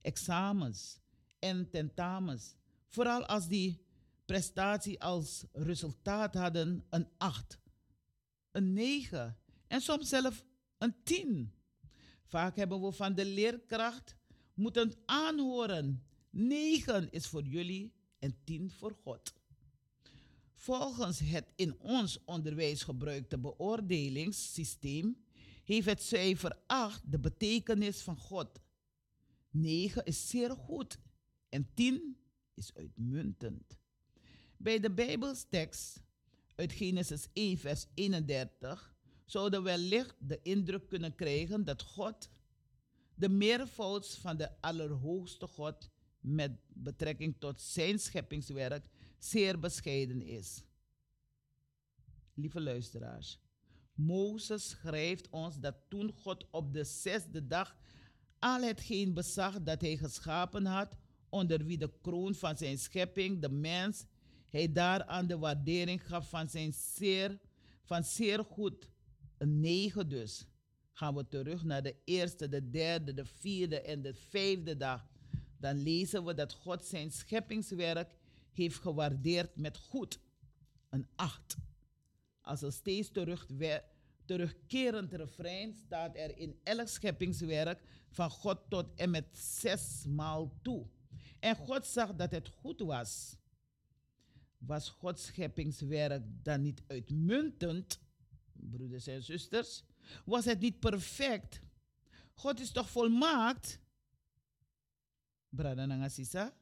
examens en tentamens. Vooral als die prestatie als resultaat hadden een 8, een 9 en soms zelfs een 10. Vaak hebben we van de leerkracht moeten aanhoren: 9 is voor jullie en 10 voor God. Volgens het in ons onderwijs gebruikte beoordelingssysteem heeft het cijfer 8 de betekenis van God. 9 is zeer goed en 10 is uitmuntend. Bij de Bijbelstekst uit Genesis 1, vers 31 zouden we wellicht de indruk kunnen krijgen dat God, de meervouds van de Allerhoogste God, met betrekking tot zijn scheppingswerk, zeer bescheiden is. Lieve luisteraars, Mozes schrijft ons dat toen God op de zesde dag al hetgeen bezag dat hij geschapen had, onder wie de kroon van zijn schepping, de mens, hij daaraan de waardering gaf van zijn zeer, van zeer goed, een negen dus. Gaan we terug naar de eerste, de derde, de vierde en de vijfde dag. Dan lezen we dat God zijn scheppingswerk heeft gewaardeerd met goed, een acht. Als een steeds terugwe- terugkerend refrein staat er in elk scheppingswerk van God tot en met zes maal toe. En God zag dat het goed was. Was Gods scheppingswerk dan niet uitmuntend, broeders en zusters? Was het niet perfect? God is toch volmaakt? Brada Nangasisa?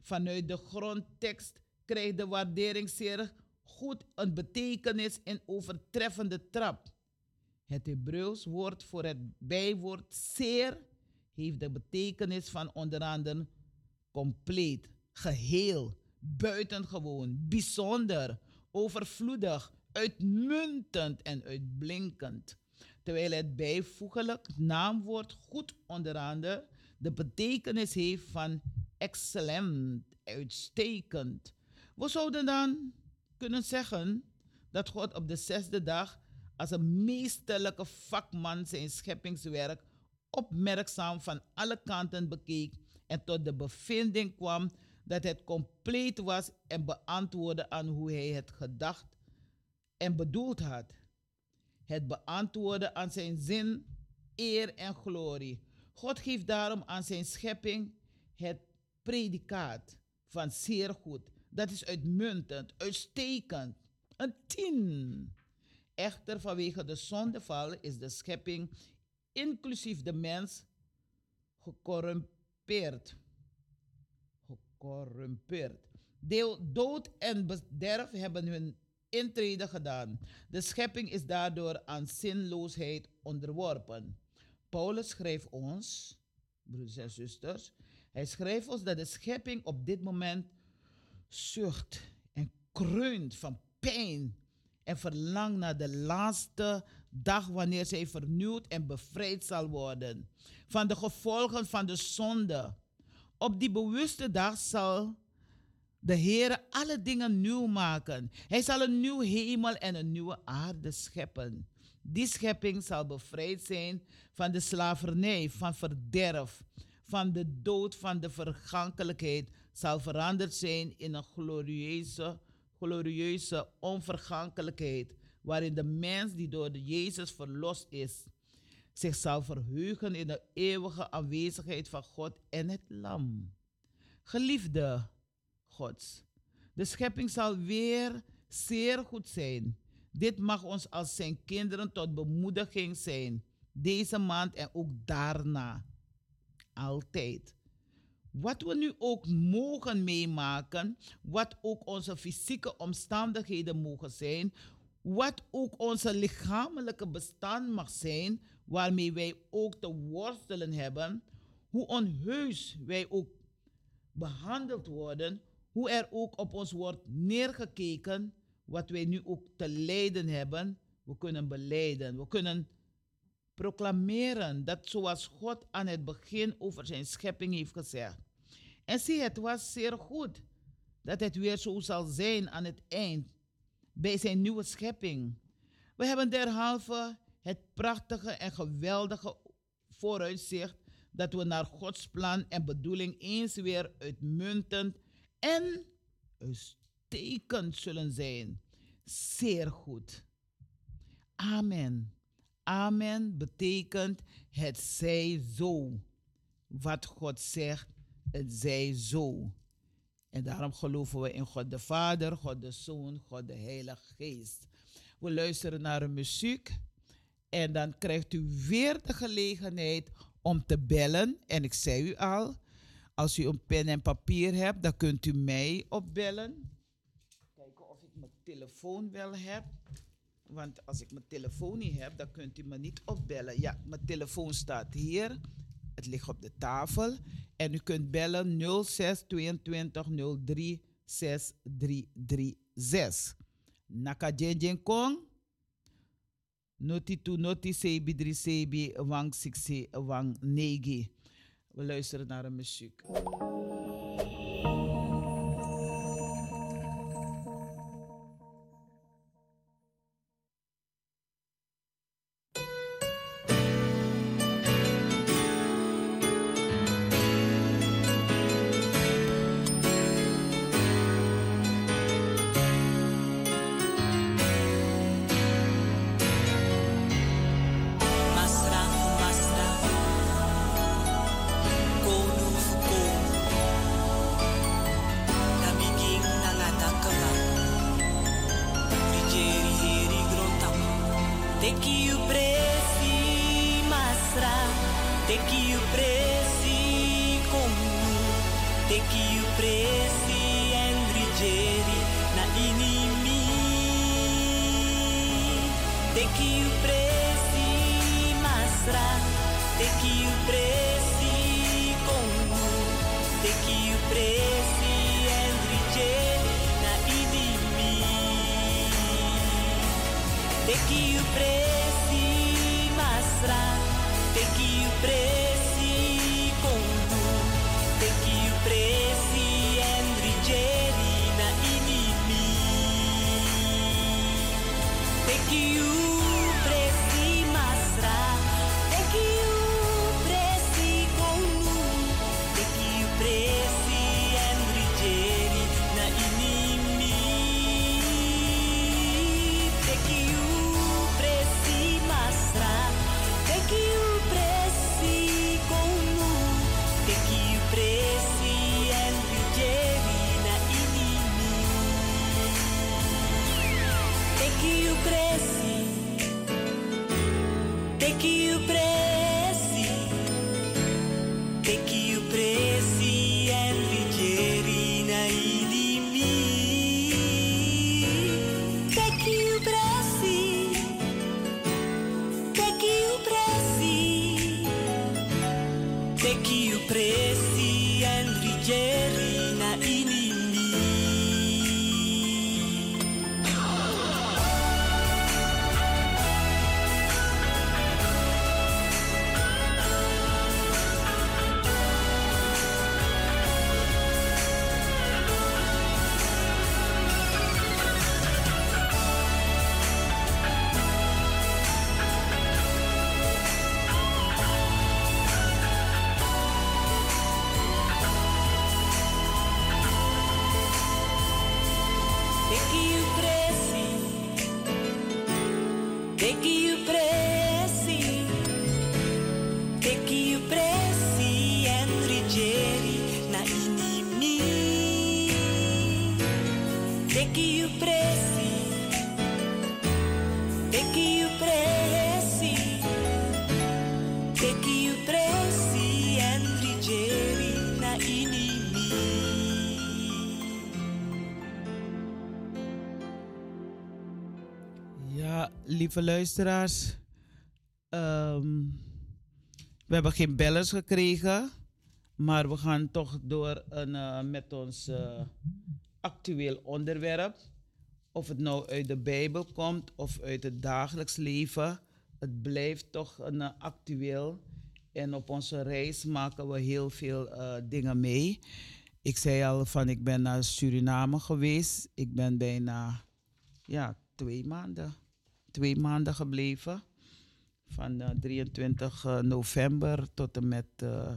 Vanuit de grondtekst krijgt de waardering zeer goed een betekenis en overtreffende trap. Het Hebreeuws woord voor het bijwoord zeer heeft de betekenis van onder andere compleet, geheel, buitengewoon, bijzonder, overvloedig, uitmuntend en uitblinkend. Terwijl het bijvoeglijk naamwoord goed onder andere de betekenis heeft van excellent, uitstekend. We zouden dan kunnen zeggen dat God op de zesde dag als een meesterlijke vakman zijn scheppingswerk opmerkzaam van alle kanten bekeek en tot de bevinding kwam dat het compleet was en beantwoordde aan hoe hij het gedacht en bedoeld had. Het beantwoorden aan zijn zin, eer en glorie. God geeft daarom aan zijn schepping het predicaat van zeer goed. Dat is uitmuntend, uitstekend, een tien. Echter, vanwege de zondeval is de schepping, inclusief de mens, gecorrumpeerd. Gecorrumpeerd. Deel, dood en bederf hebben hun intrede gedaan. De schepping is daardoor aan zinloosheid onderworpen. Paulus schrijft ons, broeders en zusters, hij schrijft ons dat de schepping op dit moment zucht en kreunt van pijn en verlangt naar de laatste dag wanneer zij vernieuwd en bevrijd zal worden van de gevolgen van de zonde. Op die bewuste dag zal de Heer alle dingen nieuw maken. Hij zal een nieuw hemel en een nieuwe aarde scheppen. Die schepping zal bevrijd zijn van de slavernij, van verderf, van de dood, van de vergankelijkheid, zal veranderd zijn in een glorieuze, glorieuze onvergankelijkheid, waarin de mens die door Jezus verlost is, zich zal verheugen in de eeuwige aanwezigheid van God en het Lam. Geliefde Gods, de schepping zal weer zeer goed zijn. Dit mag ons als zijn kinderen tot bemoediging zijn, deze maand en ook daarna. Altijd. Wat we nu ook mogen meemaken, wat ook onze fysieke omstandigheden mogen zijn, wat ook onze lichamelijke bestand mag zijn, waarmee wij ook te worstelen hebben, hoe onheus wij ook behandeld worden, hoe er ook op ons wordt neergekeken, wat wij nu ook te lijden hebben, we kunnen beleiden, we kunnen proclameren dat zoals God aan het begin over zijn schepping heeft gezegd. En zie, het was zeer goed dat het weer zo zal zijn aan het eind bij zijn nieuwe schepping. We hebben derhalve het prachtige en geweldige vooruitzicht dat we naar Gods plan en bedoeling eens weer uitmuntend en uitstekend zullen zijn. Zeer goed. Amen. Amen betekent het zij zo. Wat God zegt, het zij zo. En daarom geloven we in God de Vader, God de Zoon, God de Heilige Geest. We luisteren naar een muziek en dan krijgt u weer de gelegenheid om te bellen. En ik zei u al, als u een pen en papier hebt, dan kunt u mij opbellen. Kijken of ik mijn telefoon wel heb. Want als ik mijn telefoon niet heb, dan kunt u me niet opbellen. Ja, mijn telefoon staat hier. Het ligt op de tafel. En u kunt bellen 06 22 03 6336. Naka Kong. Noti tu noti sebi dri wang siksi wang negi. We luisteren naar een muziek. Luisteraars. ehm, we hebben geen bellers gekregen. Maar we gaan toch door een, eh, met ons eh, actueel onderwerp. Of het nou uit de Bijbel komt of uit het dagelijks leven. Het blijft toch een eh, actueel. En op onze reis maken we heel veel dingen mee. Ik zei al van ik ben naar Suriname geweest. Ik ben bijna ja, twee maanden, twee maanden gebleven. Van eh, 23 eh, november tot en met, eh,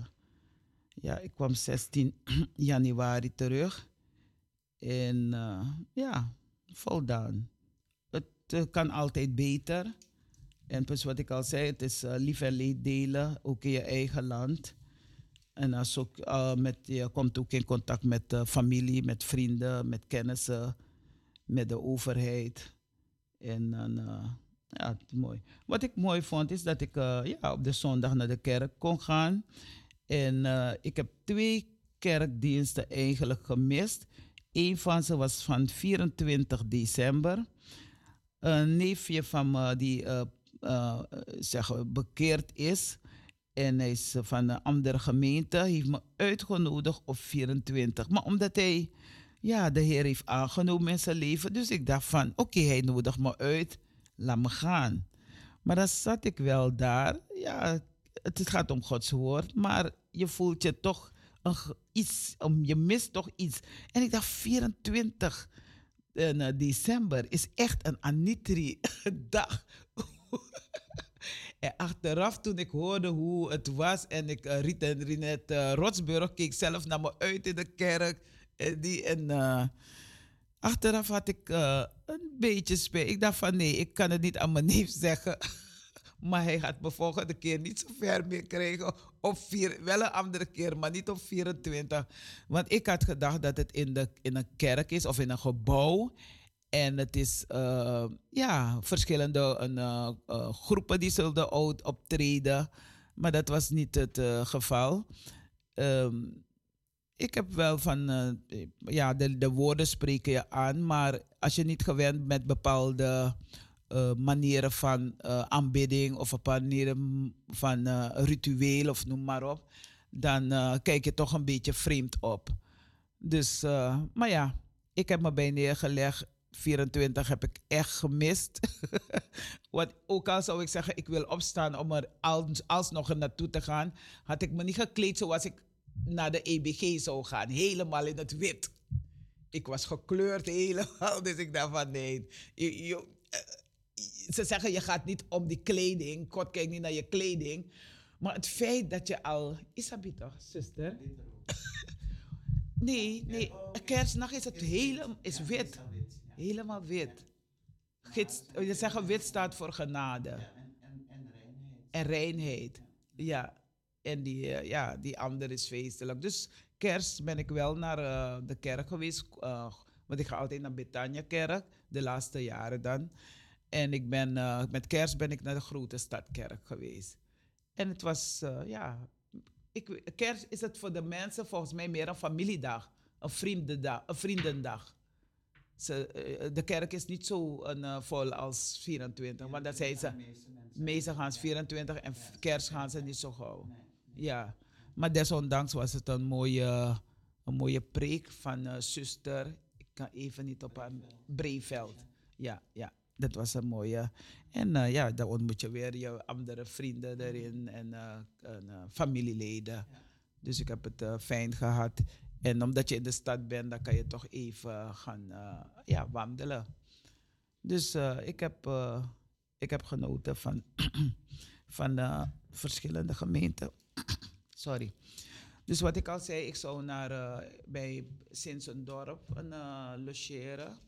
ja, ik kwam 16 januari terug. En eh, ja, voldaan. Het eh, kan altijd beter. En dus wat ik al zei, het is eh, lief en leed delen, ook in je eigen land. En als ook, eh, met, je komt ook in contact met eh, familie, met vrienden, met kennissen, met de overheid. En dan, eh, ja, mooi. Wat ik mooi vond is dat ik eh, ja, op de zondag naar de kerk kon gaan. En eh, ik heb twee kerkdiensten eigenlijk gemist. Eén van ze was van 24 december. Een neefje van me die zeg, bekeerd is. En hij is van een andere gemeente. heeft me uitgenodigd op 24. Maar omdat hij ja, de Heer heeft aangenomen in zijn leven. Dus ik dacht van, oké, hij nodigt me uit. Laat me gaan. Maar dan zat ik wel daar. Ja, het gaat om Gods woord. Maar je voelt je toch een, iets. Je mist toch iets. En ik dacht 24 en, eh, december is echt een Anitri dag. en achteraf toen ik hoorde hoe het was en ik uh, Riet en Rinet uh, Rotsburg keek zelf naar me uit in de kerk. Die, en eh, achteraf had ik eh, een beetje spijt. Ik dacht van nee, ik kan het niet aan mijn neef zeggen. maar hij gaat me volgende keer niet zo ver meer krijgen. Op vier, wel een andere keer, maar niet op 24. Want ik had gedacht dat het in, de, in een kerk is of in een gebouw. En het is eh, ja, verschillende een, groepen die zullen oud optreden. Maar dat was niet het geval. Ehm, ik heb wel van, eh, ja, de, de woorden spreken je aan. Maar als je niet gewend bent bepaalde eh, manieren van eh, aanbidding of manieren van ritueel of noem maar op, dan kijk je toch een beetje vreemd op. Dus, maar ja, ik heb me bij neergelegd. 24 heb ik echt gemist. Ook al zou ik zeggen, ik wil opstaan om er als, alsnog naartoe te gaan, had ik me niet gekleed zoals ik naar de EBG zou gaan. Helemaal in het wit. Ik was gekleurd helemaal, dus ik dacht van nee. je- je- eh, ze zeggen je gaat niet om die kleding. God kijkt niet naar je kleding. Maar het feit dat je al... Isabi toch, zuster? nee, nee. Kerstnacht is het hele, is wit. Helemaal wit. Gids, je zegt wit staat voor genade. En reinheid. Ja. En die, eh, ja, die andere is feestelijk. Dus kerst ben ik wel naar eh, de kerk geweest. eh, want ik ga altijd naar Betania kerk. De laatste jaren dan. En ik ben, met kerst ben ik naar de grote stadkerk geweest. En het was, ja... Ik, kerst is het voor de mensen volgens mij meer een familiedag. Een vriendendag. Een vriendendag. Ze, de kerk is niet zo een, vol als 24. Want dat zijn ze. Meestal gaan ze 24 en kerst gaan ze niet zo gauw. Ja. Maar desondanks was het een mooie een mooie preek van eh, zuster. Ik kan even niet op haar Breeveld. Ja, ja, dat was een mooie. En eh, ja, dan ontmoet je weer je andere vrienden erin en, eh, en, familieleden. Dus ik heb het fijn gehad. En omdat je in de stad bent, dan kan je toch even gaan ja, wandelen. Dus ik, heb, ik heb genoten van, van verschillende gemeenten. Sorry. Dus wat ik al zei, ik zou naar, eh, bij Sinsendorp een, eh, logeren.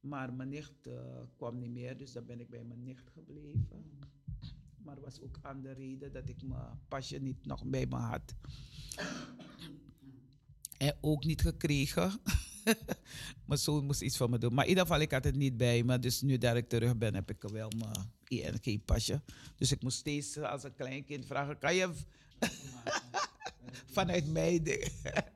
Maar mijn nicht eh, kwam niet meer, dus dan ben ik bij mijn nicht gebleven. Maar er was ook andere reden dat ik mijn pasje niet nog bij me had. En ook niet gekregen. mijn zoon moest iets van me doen. Maar in ieder geval, ik had het niet bij me. Dus nu dat ik terug ben, heb ik wel mijn ING-pasje. Dus ik moest steeds als een klein kind vragen, kan je vanuit mij dingen?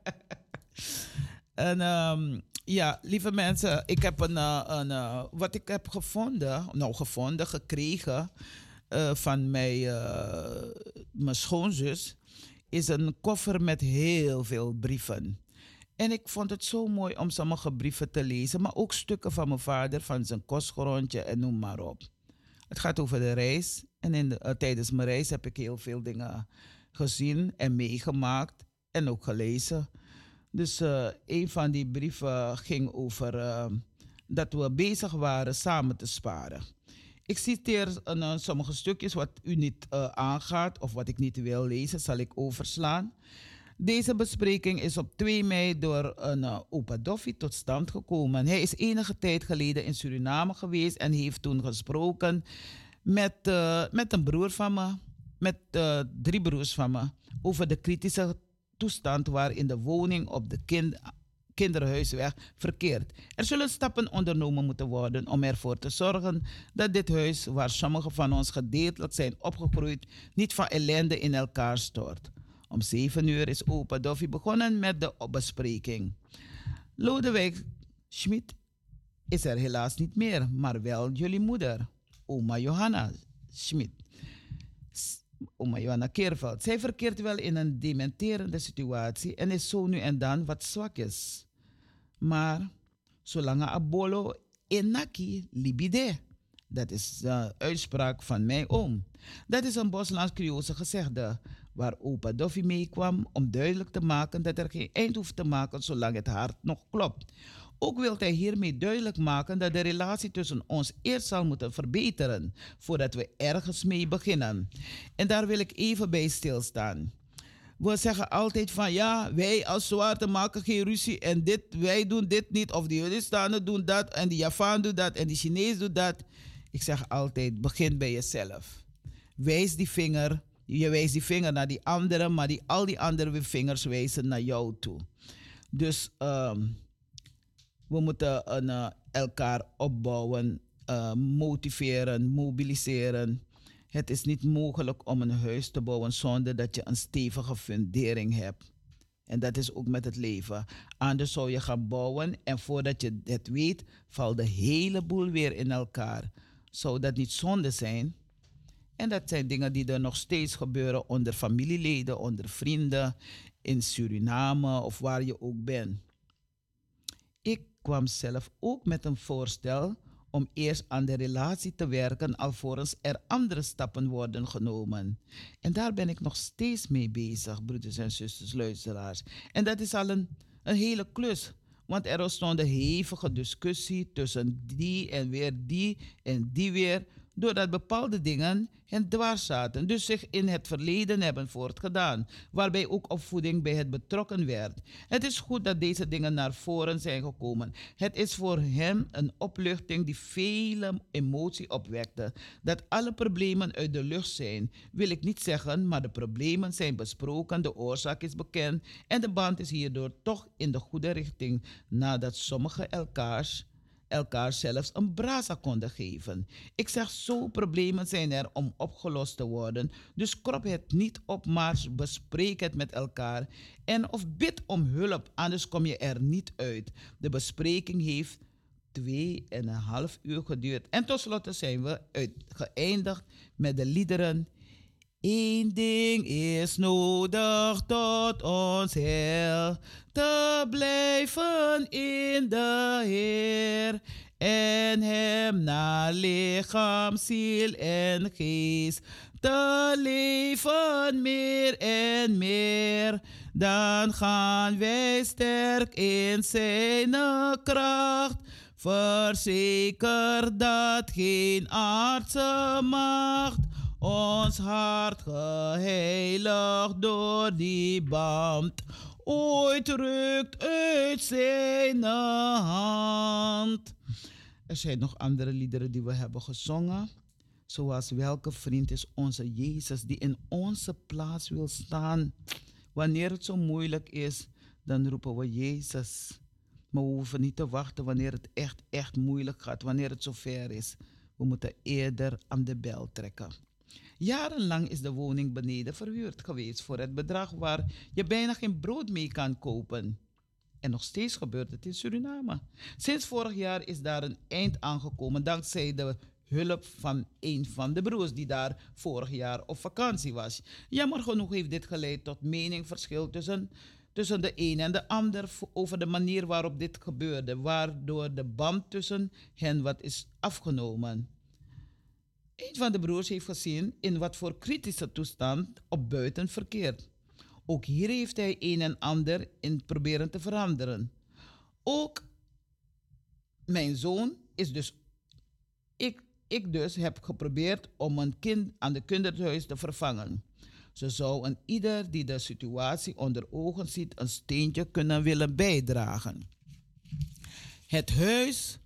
En ehm, ja, lieve mensen, ik heb een, eh, een eh, wat ik heb gevonden, nou gevonden, gekregen eh, van mijn, eh, mijn schoonzus, is een koffer met heel veel brieven. En ik vond het zo mooi om sommige brieven te lezen, maar ook stukken van mijn vader, van zijn kostgrondje en noem maar op. Het gaat over de reis. En in de, tijdens mijn reis heb ik heel veel dingen gezien en meegemaakt en ook gelezen. Dus eh, een van die brieven ging over eh, dat we bezig waren samen te sparen. Ik citeer eh, sommige stukjes wat u niet aangaat of wat ik niet wil lezen, zal ik overslaan. Deze bespreking is op 2 mei door een uh, opa Doffie tot stand gekomen. Hij is enige tijd geleden in Suriname geweest en heeft toen gesproken met, met een broer van me, met eh, drie broers van me, over de kritische toestand waarin de woning op de kind, kinderhuisweg verkeert. Er zullen stappen ondernomen moeten worden om ervoor te zorgen dat dit huis, waar sommigen van ons gedeeltelijk zijn opgegroeid, niet van ellende in elkaar stort. Om zeven uur is opa Doffie begonnen met de bespreking. Lodewijk Schmid is er helaas niet meer, maar wel jullie moeder, oma Johanna Schmid. Oma Johanna Keerveld. Zij verkeert wel in een dementerende situatie en is zo nu en dan wat zwakjes. Maar zolang abolo enaki libide. Dat is de uitspraak van mijn oom. Dat is een Boslands Creoolse gezegde waar opa Doffie meekwam om duidelijk te maken dat er geen eind hoeft te maken zolang het hart nog klopt. Ook wil hij hiermee duidelijk maken dat de relatie tussen ons eerst zal moeten verbeteren voordat we ergens mee beginnen. En daar wil ik even bij stilstaan. We zeggen altijd van ja, wij als zwarte maken geen ruzie en dit, wij doen dit niet. Of die Hindustanen doen dat en die Javaan doet dat en die Chinees doet dat. Ik zeg altijd, begin bij jezelf. Wijs die vinger, je wijst die vinger naar die anderen, maar die, al die andere vingers wijzen naar jou toe. Dus ehm, we moeten eh, elkaar opbouwen, eh, motiveren, mobiliseren. Het is niet mogelijk om een huis te bouwen zonder dat je een stevige fundering hebt. En dat is ook met het leven. Anders zou je gaan bouwen en voordat je het weet, valt de hele boel weer in elkaar. Zou dat niet zonde zijn? En dat zijn dingen die er nog steeds gebeuren onder familieleden, onder vrienden, in Suriname of waar je ook bent. Kwam zelf ook met een voorstel om eerst aan de relatie te werken alvorens er andere stappen worden genomen. En daar ben ik nog steeds mee bezig, broeders en zusters, luisteraars. En dat is al een, een hele klus. Want er ontstond een hevige discussie tussen die en weer die en die weer, doordat bepaalde dingen hen dwars zaten, dus zich in het verleden hebben voortgedaan, waarbij ook opvoeding bij het betrokken werd. Het is goed dat deze dingen naar voren zijn gekomen. Het is voor hem een opluchting die vele emotie opwekte. Dat alle problemen uit de lucht zijn, wil ik niet zeggen, maar de problemen zijn besproken, de oorzaak is bekend en de band is hierdoor toch in de goede richting, nadat sommigen elkaars elkaar zelfs een brasa konden geven. Ik zeg zo, problemen zijn er om opgelost te worden. Dus krop het niet op, maar bespreek het met elkaar. En of bid om hulp, anders kom je er niet uit. De bespreking heeft twee en een half uur geduurd. En tenslotte zijn we geëindigd met de liederen Eén ding is nodig tot ons heil, te blijven in de Heer en Hem naar lichaam, ziel en geest te leven meer en meer. Dan gaan wij sterk in Zijn kracht. Verzeker dat geen aardse macht ons hart geheiligd door die band ooit rukt uit zijn hand. Er zijn nog andere liederen die we hebben gezongen. Zoals welke vriend is onze Jezus die in onze plaats wil staan. Wanneer het zo moeilijk is, dan roepen we Jezus. Maar we hoeven niet te wachten wanneer het echt, echt moeilijk gaat, wanneer het zover is. We moeten eerder aan de bel trekken. Jarenlang is de woning beneden verhuurd geweest voor het bedrag waar je bijna geen brood mee kan kopen. En nog steeds gebeurt het in Suriname. Sinds vorig jaar is daar een eind aangekomen dankzij de hulp van een van de broers die daar vorig jaar op vakantie was. Jammer genoeg heeft dit geleid tot meningverschil tussen, tussen de een en de ander over de manier waarop dit gebeurde, waardoor de band tussen hen wat is afgenomen. Een van de broers heeft gezien in wat voor kritische toestand op buiten verkeert. Ook hier heeft hij een en ander in proberen te veranderen. Ook mijn zoon is dus. Ik, ik dus heb geprobeerd om een kind aan de kinderhuis te vervangen. Zo zou een ieder die de situatie onder ogen ziet een steentje kunnen willen bijdragen. Het huis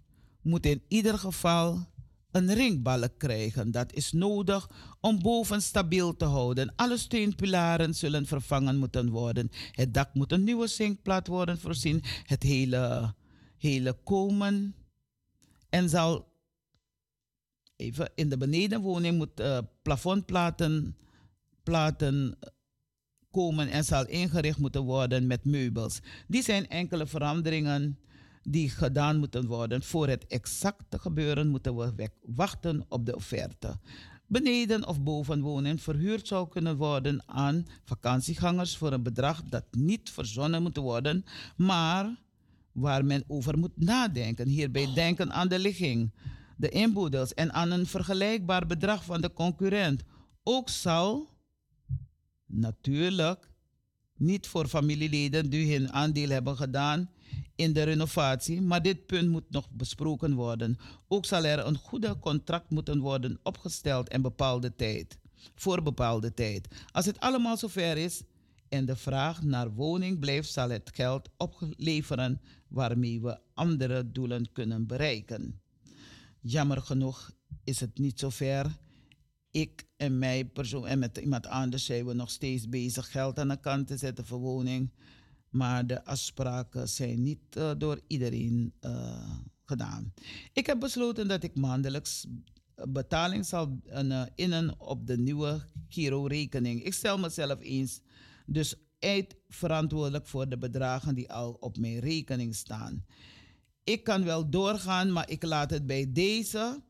moet in ieder geval een ringbalk krijgen. Dat is nodig om boven stabiel te houden. Alle steunpilaren zullen vervangen moeten worden. Het dak moet een nieuwe zinkplaat worden voorzien. Het hele, hele komen. En zal even in de benedenwoning moet uh, plafondplaten platen komen en zal ingericht moeten worden met meubels. Die zijn enkele veranderingen die gedaan moeten worden. Voor het exacte gebeuren moeten we wachten op de offerte. Beneden of boven wonen verhuurd zou kunnen worden aan vakantiegangers voor een bedrag dat niet verzonnen moet worden, maar waar men over moet nadenken. Hierbij denken aan de ligging, de inboedels en aan een vergelijkbaar bedrag van de concurrent. Ook zal natuurlijk niet voor familieleden die hun aandeel hebben gedaan in de renovatie, maar dit punt moet nog besproken worden. Ook zal er een goede contract moeten worden opgesteld en bepaalde tijd, voor bepaalde tijd. Als het allemaal zover is en de vraag naar woning blijft, zal het geld opleveren waarmee we andere doelen kunnen bereiken. Jammer genoeg is het niet zover. Ik en mij persoon en met iemand anders zijn we nog steeds bezig geld aan de kant te zetten voor woning. Maar de afspraken zijn niet uh, door iedereen uh, gedaan. Ik heb besloten dat ik maandelijks betaling zal innen op de nieuwe Giro-rekening. Ik stel mezelf eens dus uit verantwoordelijk voor de bedragen die al op mijn rekening staan. Ik kan wel doorgaan, maar ik laat het bij deze.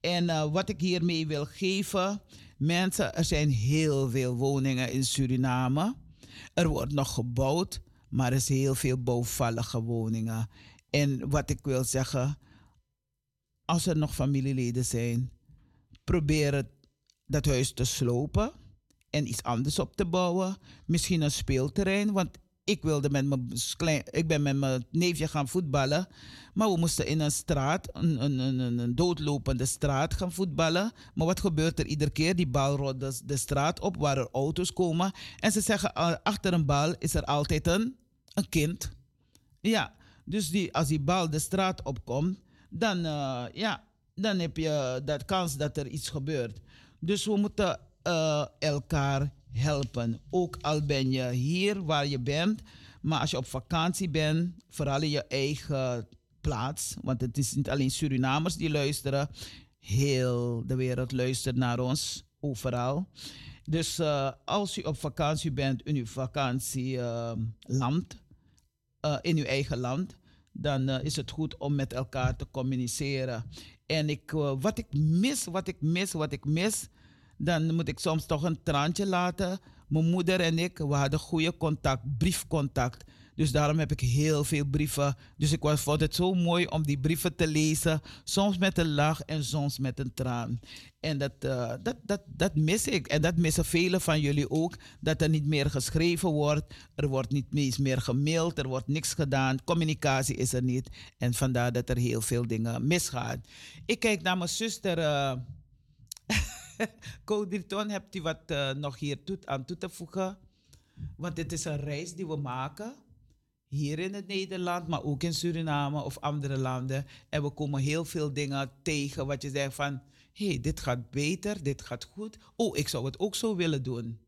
En wat ik hiermee wil geven, mensen, er zijn heel veel woningen in Suriname. Er wordt nog gebouwd. Maar er is heel veel bouwvallige woningen. En wat ik wil zeggen, als er nog familieleden zijn, probeer het, dat huis te slopen en iets anders op te bouwen. Misschien een speelterrein, want ik wilde met mijn klein, ik ben met mijn neefje gaan voetballen. Maar we moesten in een straat, een, een, een, een doodlopende straat gaan voetballen. Maar wat gebeurt er iedere keer? Die bal rolt de, straat op waar er auto's komen. En ze zeggen, achter een bal is er altijd een, een kind. Ja, dus die, als die bal de straat opkomt, dan, uh, ja, dan heb je dat kans dat er iets gebeurt. Dus we moeten uh, elkaar helpen. Ook al ben je hier waar je bent, maar als je op vakantie bent, vooral in je eigen plaats, want het is niet alleen Surinamers die luisteren, heel de wereld luistert naar ons, overal. Dus uh, als u op vakantie bent in uw vakantieland, uh, in uw eigen land, dan uh, is het goed om met elkaar te communiceren. En ik, wat ik mis, wat ik mis, wat ik mis, dan moet ik soms toch een traantje laten. Mijn moeder en ik, we hadden goede contact, briefcontact. Dus daarom heb ik heel veel brieven. Dus ik vond het zo mooi om die brieven te lezen. Soms met een lach en soms met een traan. En dat, eh, dat, dat, dat mis ik. En dat missen velen van jullie ook. Dat er niet meer geschreven wordt. Er wordt niet meer gemaild. Er wordt niks gedaan. Communicatie is er niet. En vandaar dat er heel veel dingen misgaan. Ik kijk naar mijn zuster. eh Codriton, hebt u wat eh, nog hier toe, aan toe te voegen? Want dit is een reis die we maken. Hier in het Nederland, maar ook in Suriname of andere landen. En we komen heel veel dingen tegen wat je zegt van... Hé, hey, dit gaat beter, dit gaat goed. Oh, ik zou het ook zo willen doen.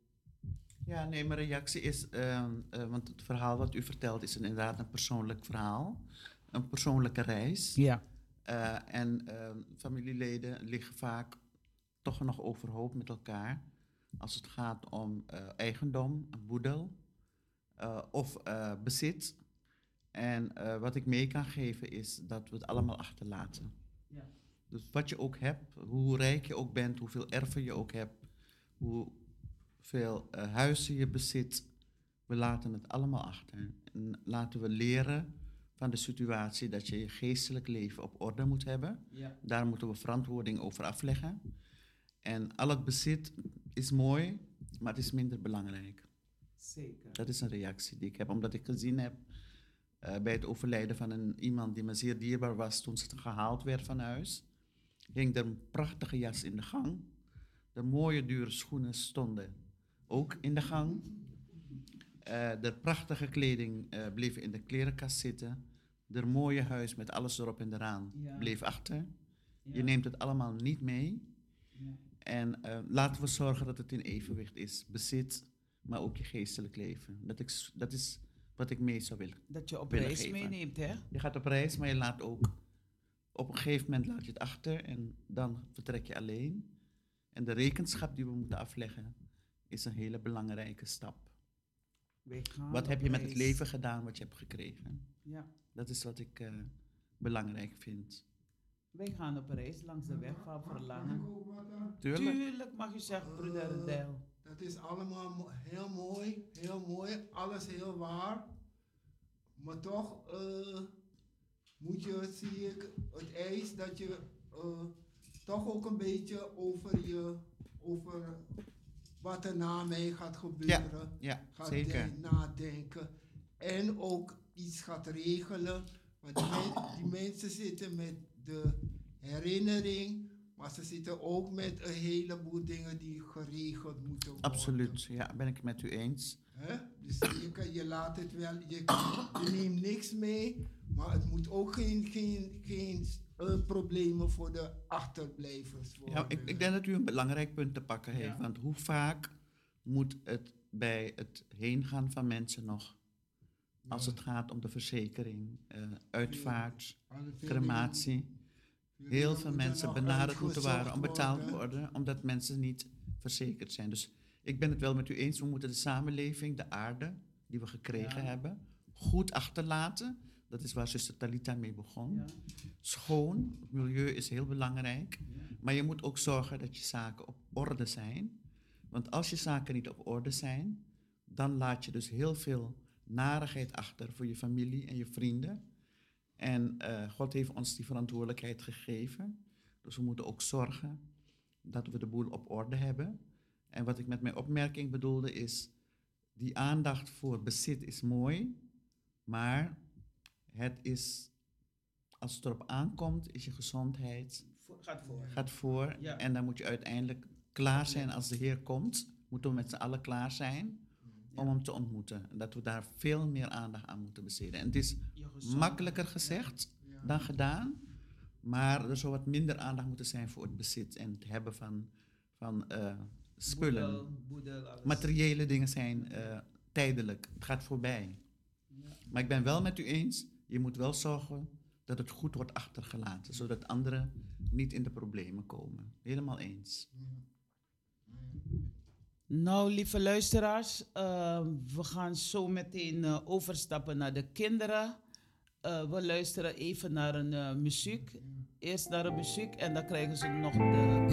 Ja, nee, mijn reactie is, ehm, eh, want het verhaal wat u vertelt is inderdaad een persoonlijk verhaal. Een persoonlijke reis. Ja. Eh, en ehm, familieleden liggen vaak toch nog overhoop met elkaar. Als het gaat om eh, eigendom, boedel eh, of eh, bezit. En wat ik mee kan geven is dat we het allemaal achterlaten. Ja. Dus wat je ook hebt, hoe rijk je ook bent, hoeveel erven je ook hebt, hoeveel huizen je bezit, we laten het allemaal achter. En laten we leren van de situatie dat je je geestelijk leven op orde moet hebben. Ja. Daar moeten we verantwoording over afleggen. En al het bezit is mooi, maar het is minder belangrijk. Zeker. Dat is een reactie die ik heb, omdat ik gezien heb eh, bij het overlijden van een, iemand die me zeer dierbaar was toen ze gehaald werd van huis. Hing er een prachtige jas in de gang. De mooie dure schoenen stonden ook in de gang. Eh, de prachtige kleding eh, bleef in de klerenkast zitten. De mooie huis met alles erop en eraan Ja. bleef achter. Je neemt het allemaal niet mee. Ja. En eh, laten we zorgen dat het in evenwicht is. Bezit, maar ook je geestelijk leven. Dat, ik, dat is wat ik mee zou willen. Dat je op reis geven. meeneemt, hè? Je gaat op reis, maar je laat ook... Op een gegeven moment laat je het achter en dan vertrek je alleen. En de rekenschap die we moeten afleggen is een hele belangrijke stap. Wat heb je met het leven gedaan wat je hebt gekregen? Ja. Dat is wat ik eh, belangrijk vind. Wij gaan op reis langs de weg van verlangen. Tuurlijk. Tuurlijk mag u zeggen, broeder Del. Dat is allemaal heel mooi, heel mooi, alles heel waar. Maar toch eh, moet je, zie ik, het eis dat je eh, toch ook een beetje over je, over wat er na mij gaat gebeuren, Ja, gaat zeker. nadenken. En ook iets gaat regelen. Want die, men- die mensen zitten met de herinnering, maar ze zitten ook met een heleboel dingen die geregeld moeten worden. Absoluut, ja, ben ik het met u eens. Hè? Dus je, kan, je laat het wel, je, je neemt niks mee, maar het moet ook geen, geen, geen eh, problemen voor de achterblijvers worden. Ja, ik, ik denk dat u een belangrijk punt te pakken heeft. Ja. Want hoe vaak moet het bij het heengaan van mensen nog, als het gaat om de verzekering, eh, uitvaart, crematie, heel veel mensen benaderd moeten worden om betaald te worden, omdat mensen niet verzekerd zijn. Dus ik ben het wel met u eens, we moeten de samenleving, de aarde die we gekregen Ja. hebben, goed achterlaten. Dat is waar zuster Talita mee begon. Ja. Schoon, het milieu is heel belangrijk. Maar je moet ook zorgen dat je zaken op orde zijn. Want als je zaken niet op orde zijn, dan laat je dus heel veel narigheid achter voor je familie en je vrienden. En eh, God heeft ons die verantwoordelijkheid gegeven. Dus we moeten ook zorgen dat we de boel op orde hebben. En wat ik met mijn opmerking bedoelde is, die aandacht voor bezit is mooi, maar het is, als het erop aankomt, is je gezondheid Voor- Gaat voor. gaat voor. Ja. En dan moet je uiteindelijk klaar zijn als de Heer komt. Moeten we met z'n allen klaar zijn om hem te ontmoeten. En dat we daar veel meer aandacht aan moeten besteden. En het is. Makkelijker gezegd dan gedaan. Maar er zou wat minder aandacht moeten zijn voor het bezit en het hebben van, van eh, spullen. Boedel, boedel, alles. Materiële dingen zijn eh, tijdelijk. Het gaat voorbij. Maar ik ben wel met u eens. Je moet wel zorgen dat het goed wordt achtergelaten. Zodat anderen niet in de problemen komen. Helemaal eens. Nou, lieve luisteraars, eh, we gaan zo meteen eh, overstappen naar de kinderen. Eh, we luisteren even naar een eh, muziek. Eerst naar een muziek en dan krijgen ze nog de...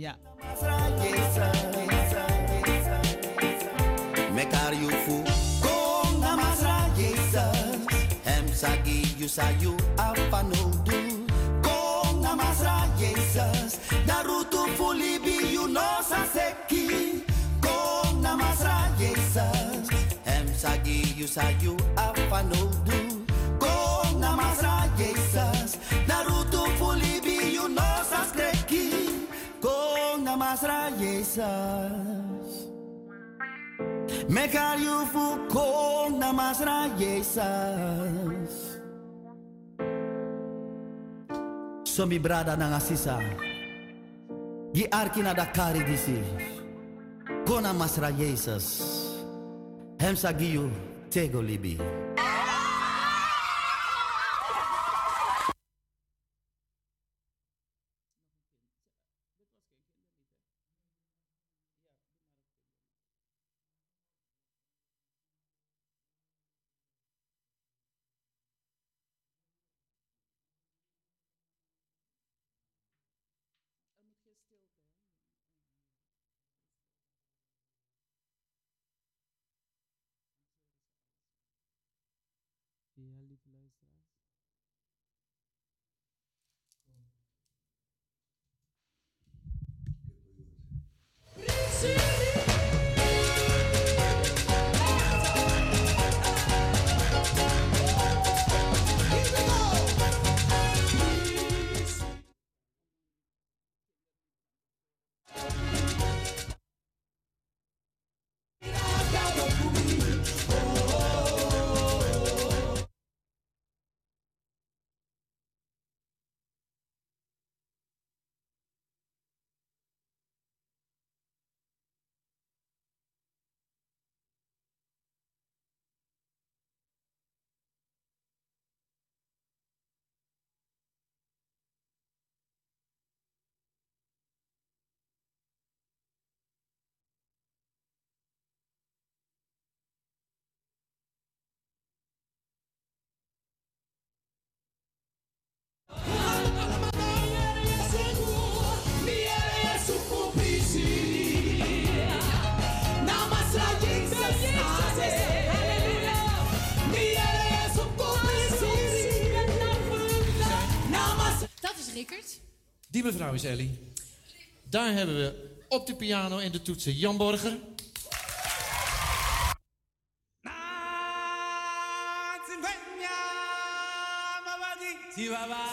Ja. Mekar Jesus Hem sagi you sa you apa no do. Na Darutu fu libi you no sa seki Kom na masra Jesus Hem sagi you apa no raízas. Me caiu na nas Jesus. Somi brada na assisa. Gi arkina da cari disi. Kona mas raízes. Hemsa giu tego libi. closer Die mevrouw is Ellie. Daar hebben we op de piano en de toetsen Jan Borger. Jezus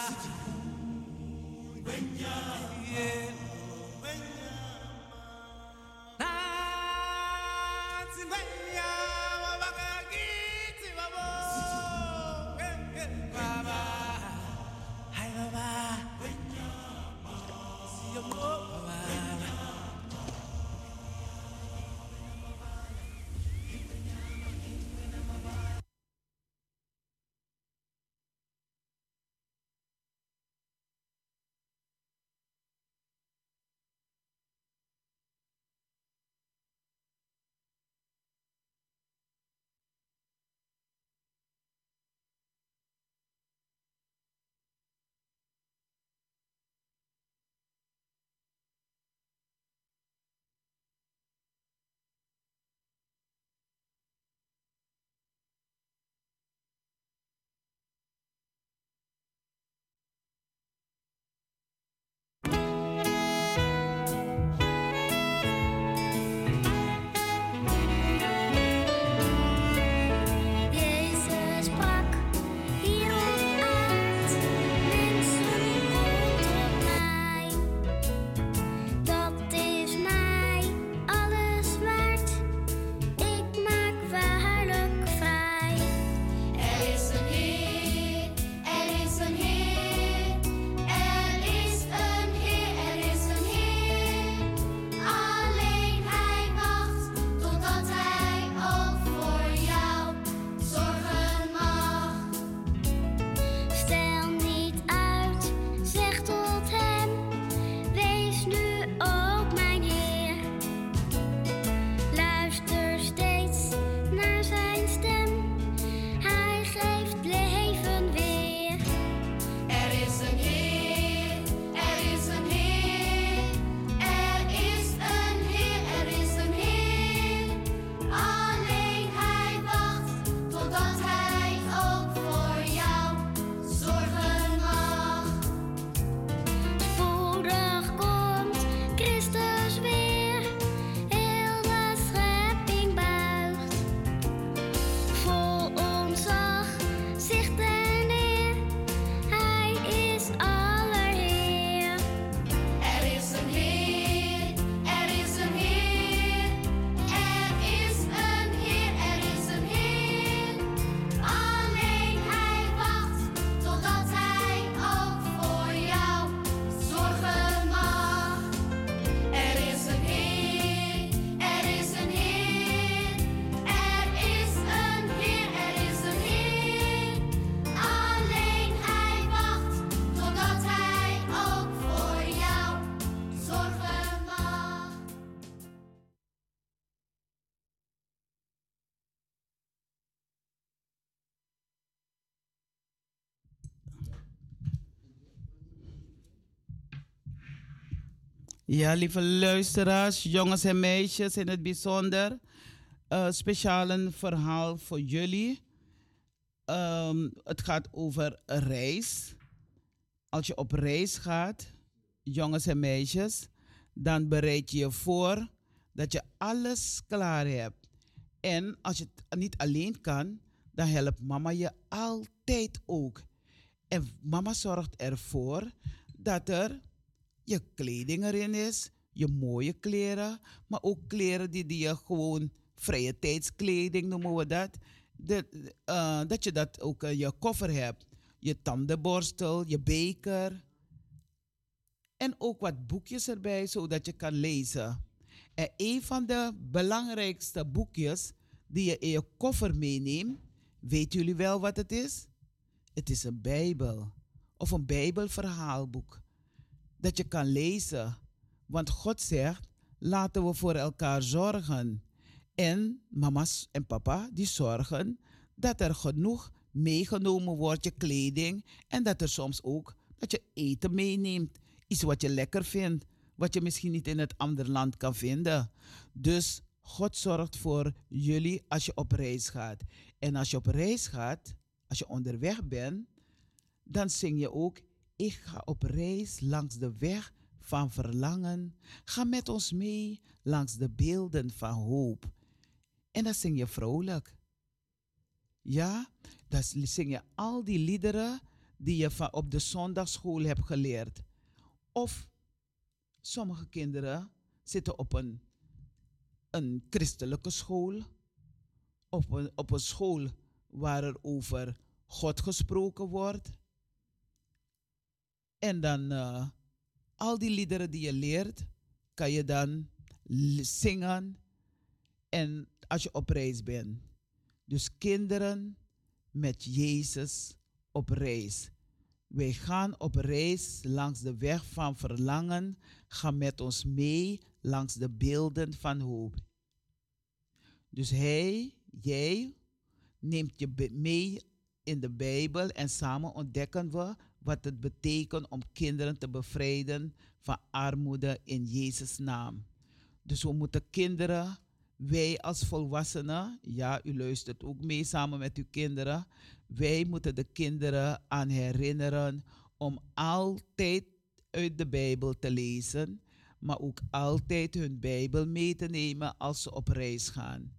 Ja, lieve luisteraars, jongens en meisjes in het bijzonder. speciaal een verhaal voor jullie. Ehm, het gaat over reis. Als je op reis gaat, jongens en meisjes, dan bereid je je voor dat je alles klaar hebt. En als je het niet alleen kan, dan helpt mama je altijd ook. En mama zorgt ervoor dat er je kleding erin is, je mooie kleren, maar ook kleren die, die je gewoon vrije tijdskleding noemen we dat. Eh, dat je dat ook in je koffer hebt. Je tandenborstel, je beker. En ook wat boekjes erbij, zodat je kan lezen. En een van de belangrijkste boekjes die je in je koffer meeneemt, weten jullie wel wat het is? Het is een Bijbel of een Bijbelverhaalboek dat je kan lezen. Want God zegt, laten we voor elkaar zorgen. En mama's en papa die zorgen dat er genoeg meegenomen wordt, je kleding. En dat er soms ook dat je eten meeneemt. Iets wat je lekker vindt, wat je misschien niet in het andere land kan vinden. Dus God zorgt voor jullie als je op reis gaat. En als je op reis gaat, als je onderweg bent, dan zing je ook Ik ga op reis langs de weg van verlangen. Ga met ons mee langs de beelden van hoop. En dan zing je vrolijk. Ja, dan zing je al die liederen die je op de zondagschool hebt geleerd. Of sommige kinderen zitten op een, een christelijke school, op een, op een school waar er over God gesproken wordt. En dan uh, al die liederen die je leert, kan je dan zingen. En als je op reis bent. Dus kinderen met Jezus op reis. Wij gaan op reis langs de weg van verlangen. Ga met ons mee langs de beelden van hoop. Dus hij, jij, neemt je mee in de Bijbel en samen ontdekken we wat het betekent om kinderen te bevrijden van armoede in Jezus' naam. Dus we moeten kinderen, wij als volwassenen, ja, u luistert ook mee samen met uw kinderen, wij moeten de kinderen aan herinneren om altijd uit de Bijbel te lezen, maar ook altijd hun Bijbel mee te nemen als ze op reis gaan.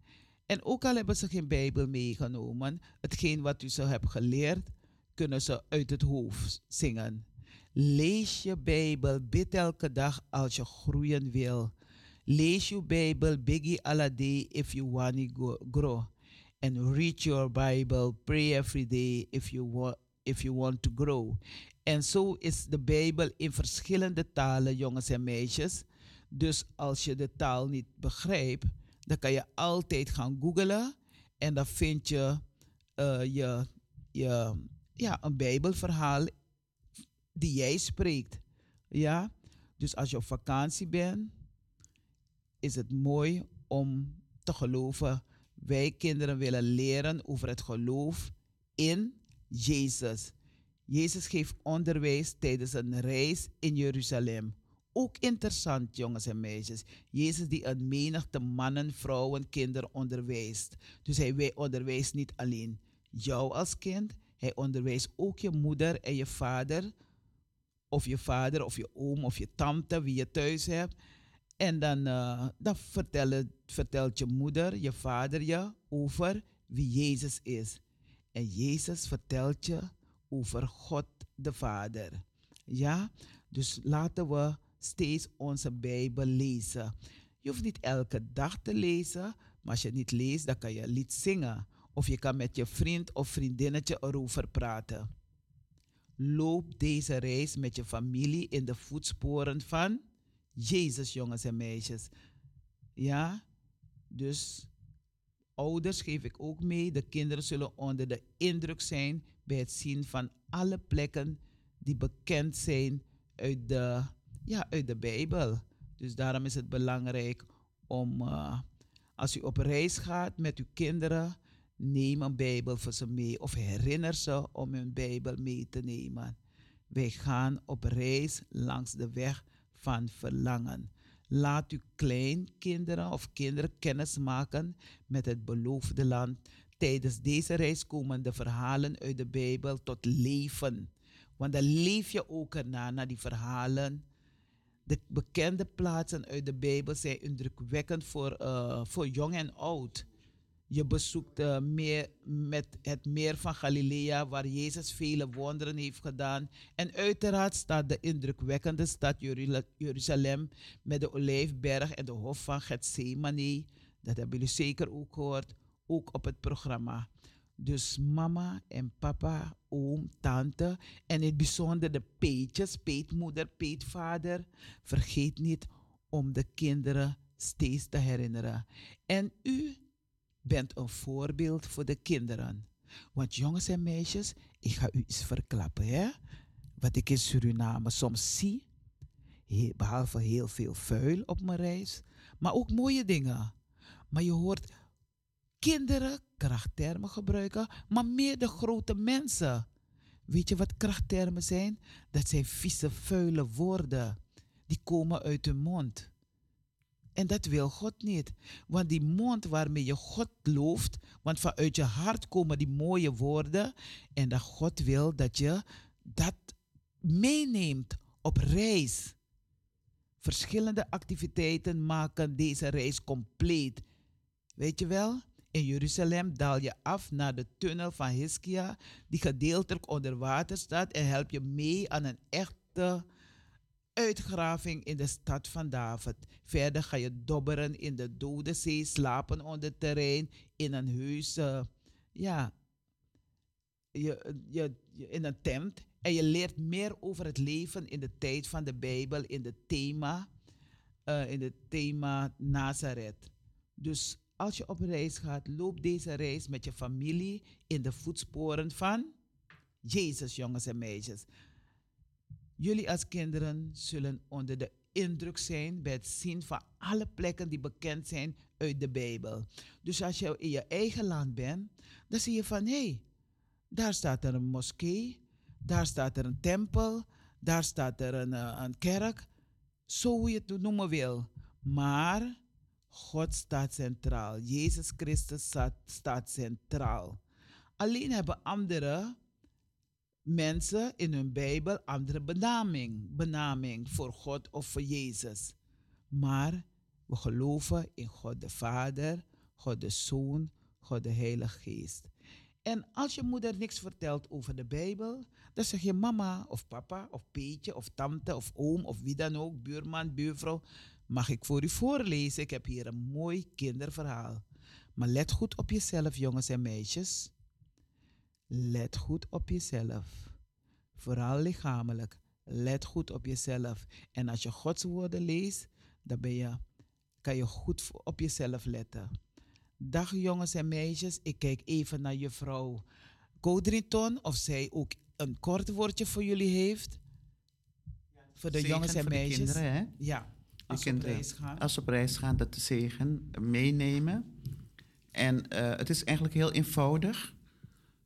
En ook al hebben ze geen Bijbel meegenomen, hetgeen wat u ze hebt geleerd, kunnen ze uit het hoofd zingen. Lees je Bijbel, bid elke dag als je groeien wil. Lees je Bijbel, biggie alla day if you want to grow. And read your Bible, pray every day if you want, if you want to grow. En zo is de Bijbel in verschillende talen, jongens en meisjes. Dus als je de taal niet begrijpt, dan kan je altijd gaan googlen en dan vind je, uh, je, je ja, een Bijbelverhaal die jij spreekt. Ja? Dus als je op vakantie bent, is het mooi om te geloven. Wij kinderen willen leren over het geloof in Jezus. Jezus geeft onderwijs tijdens een reis in Jeruzalem. Ook interessant, jongens en meisjes. Jezus die een menigte mannen, vrouwen, kinderen onderwijst. Dus hij onderwijst niet alleen jou als kind, hij onderwijst ook je moeder en je vader. Of je vader of je oom of je tante, wie je thuis hebt. En dan, uh, dan vertelt, vertelt je moeder, je vader je over wie Jezus is. En Jezus vertelt je over God de Vader. Ja, dus laten we steeds onze Bijbel lezen. Je hoeft niet elke dag te lezen, maar als je niet leest, dan kan je een lied zingen. Of je kan met je vriend of vriendinnetje erover praten. Loop deze reis met je familie in de voetsporen van Jezus, jongens en meisjes. Ja, dus ouders geef ik ook mee. De kinderen zullen onder de indruk zijn bij het zien van alle plekken die bekend zijn uit de, ja, uit de Bijbel. Dus daarom is het belangrijk om, uh, als u op reis gaat met uw kinderen, Neem een Bijbel voor ze mee of herinner ze om hun Bijbel mee te nemen. Wij gaan op reis langs de weg van verlangen. Laat uw kleinkinderen of kinderen kennis maken met het beloofde land. Tijdens deze reis komen de verhalen uit de Bijbel tot leven. Want dan leef je ook erna, naar die verhalen. De bekende plaatsen uit de Bijbel zijn indrukwekkend voor, uh, voor jong en oud. Je bezoekt uh, meer, met het meer van Galilea, waar Jezus vele wonderen heeft gedaan. En uiteraard staat de indrukwekkende stad Jeruzalem met de Olijfberg en de Hof van Gethsemane. Dat hebben jullie zeker ook gehoord, ook op het programma. Dus mama en papa, oom, tante en in het bijzonder de peetjes, peetmoeder, peetvader. Vergeet niet om de kinderen steeds te herinneren. En u bent een voorbeeld voor de kinderen. Want jongens en meisjes, ik ga u iets verklappen, hè? Wat ik in Suriname soms zie, behalve heel veel vuil op mijn reis, maar ook mooie dingen. Maar je hoort kinderen krachttermen gebruiken, maar meer de grote mensen. Weet je wat krachttermen zijn? Dat zijn vieze, vuile woorden. Die komen uit hun mond. En dat wil God niet. Want die mond waarmee je God looft, want vanuit je hart komen die mooie woorden. En dat God wil dat je dat meeneemt op reis. Verschillende activiteiten maken deze reis compleet. Weet je wel? In Jeruzalem daal je af naar de tunnel van Hiskia, die gedeeltelijk onder water staat en helpt je mee aan een echte uitgraving in de stad van David. Verder ga je dobberen in de Dode Zee, slapen onder terrein in een huis, eh, ja, je, je, in een tent. En je leert meer over het leven in de tijd van de Bijbel, in het thema, eh, in het thema Nazareth. Dus als je op reis gaat, loop deze reis met je familie in de voetsporen van Jezus, jongens en meisjes. Jullie als kinderen zullen onder de indruk zijn bij het zien van alle plekken die bekend zijn uit de Bijbel. Dus als je in je eigen land bent, dan zie je van hé, hey, daar staat er een moskee, daar staat er een tempel, daar staat er een, eh, een kerk, zo hoe je het noemen wil. Maar God staat centraal. Jezus Christus staat, centraal. Alleen hebben andere mensen in hun Bijbel andere benaming, benaming voor God of voor Jezus. Maar we geloven in God de Vader, God de Zoon, God de Heilige Geest. En als je moeder niks vertelt over de Bijbel, dan zeg je mama of papa of peetje of tante of oom of wie dan ook, buurman, buurvrouw, mag ik voor u voorlezen? Ik heb hier een mooi kinderverhaal. Maar let goed op jezelf, jongens en meisjes. Let goed op jezelf. Vooral lichamelijk. Let goed op jezelf. En als je Gods woorden leest, dan ben je, kan je goed op jezelf letten. Dag jongens en meisjes, ik kijk even naar juffrouw Codrington of zij ook een kort woordje voor jullie heeft. Voor de jongens en de meisjes. kinderen, hè? Ja, De als gaan. Als ze op reis gaan, dat de zegen meenemen. En eh, het is eigenlijk heel eenvoudig.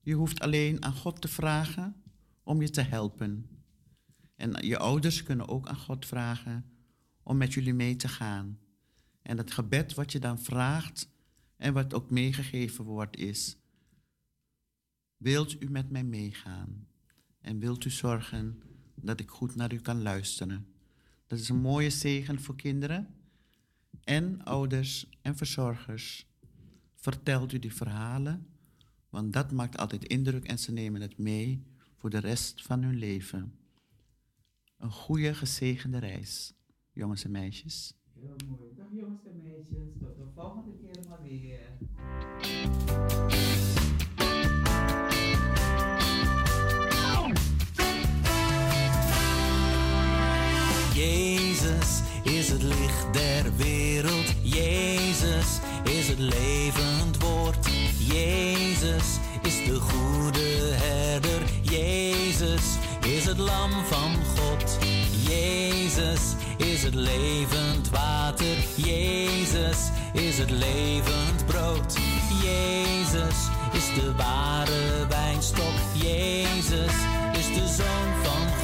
Je hoeft alleen aan God te vragen om je te helpen. En je ouders kunnen ook aan God vragen om met jullie mee te gaan. En het gebed wat je dan vraagt en wat ook meegegeven wordt is... Wilt u met mij meegaan? En wilt u zorgen dat ik goed naar u kan luisteren? Dat is een mooie zegen voor kinderen en ouders en verzorgers. Vertelt u die verhalen, want dat maakt altijd indruk en ze nemen het mee voor de rest van hun leven. Een goede, gezegende reis, jongens en meisjes. Heel mooi. Dag jongens en meisjes. Tot de volgende keer maar weer. Jezus is het licht der wereld. Jezus is het levend Jezus is het lam van God. Jezus is het levend water. Jezus is het levend brood. Jezus is de ware wijnstok. Jezus is de zoon van God.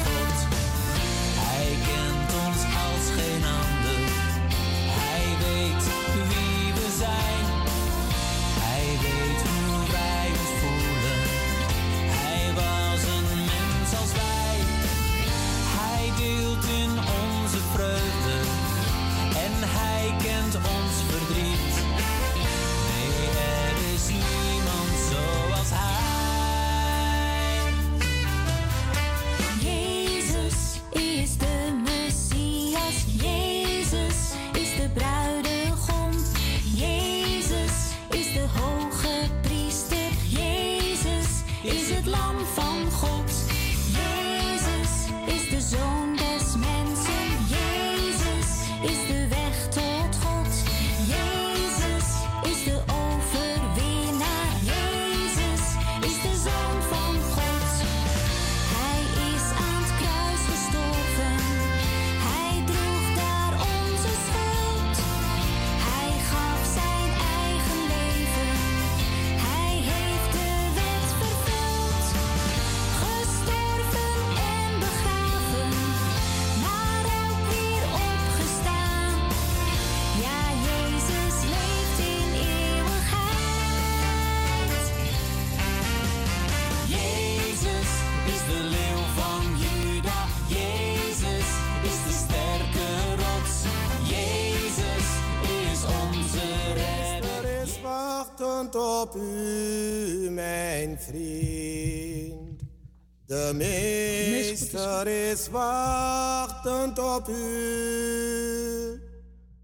Op mijn vriend. De meester is wachtend op u.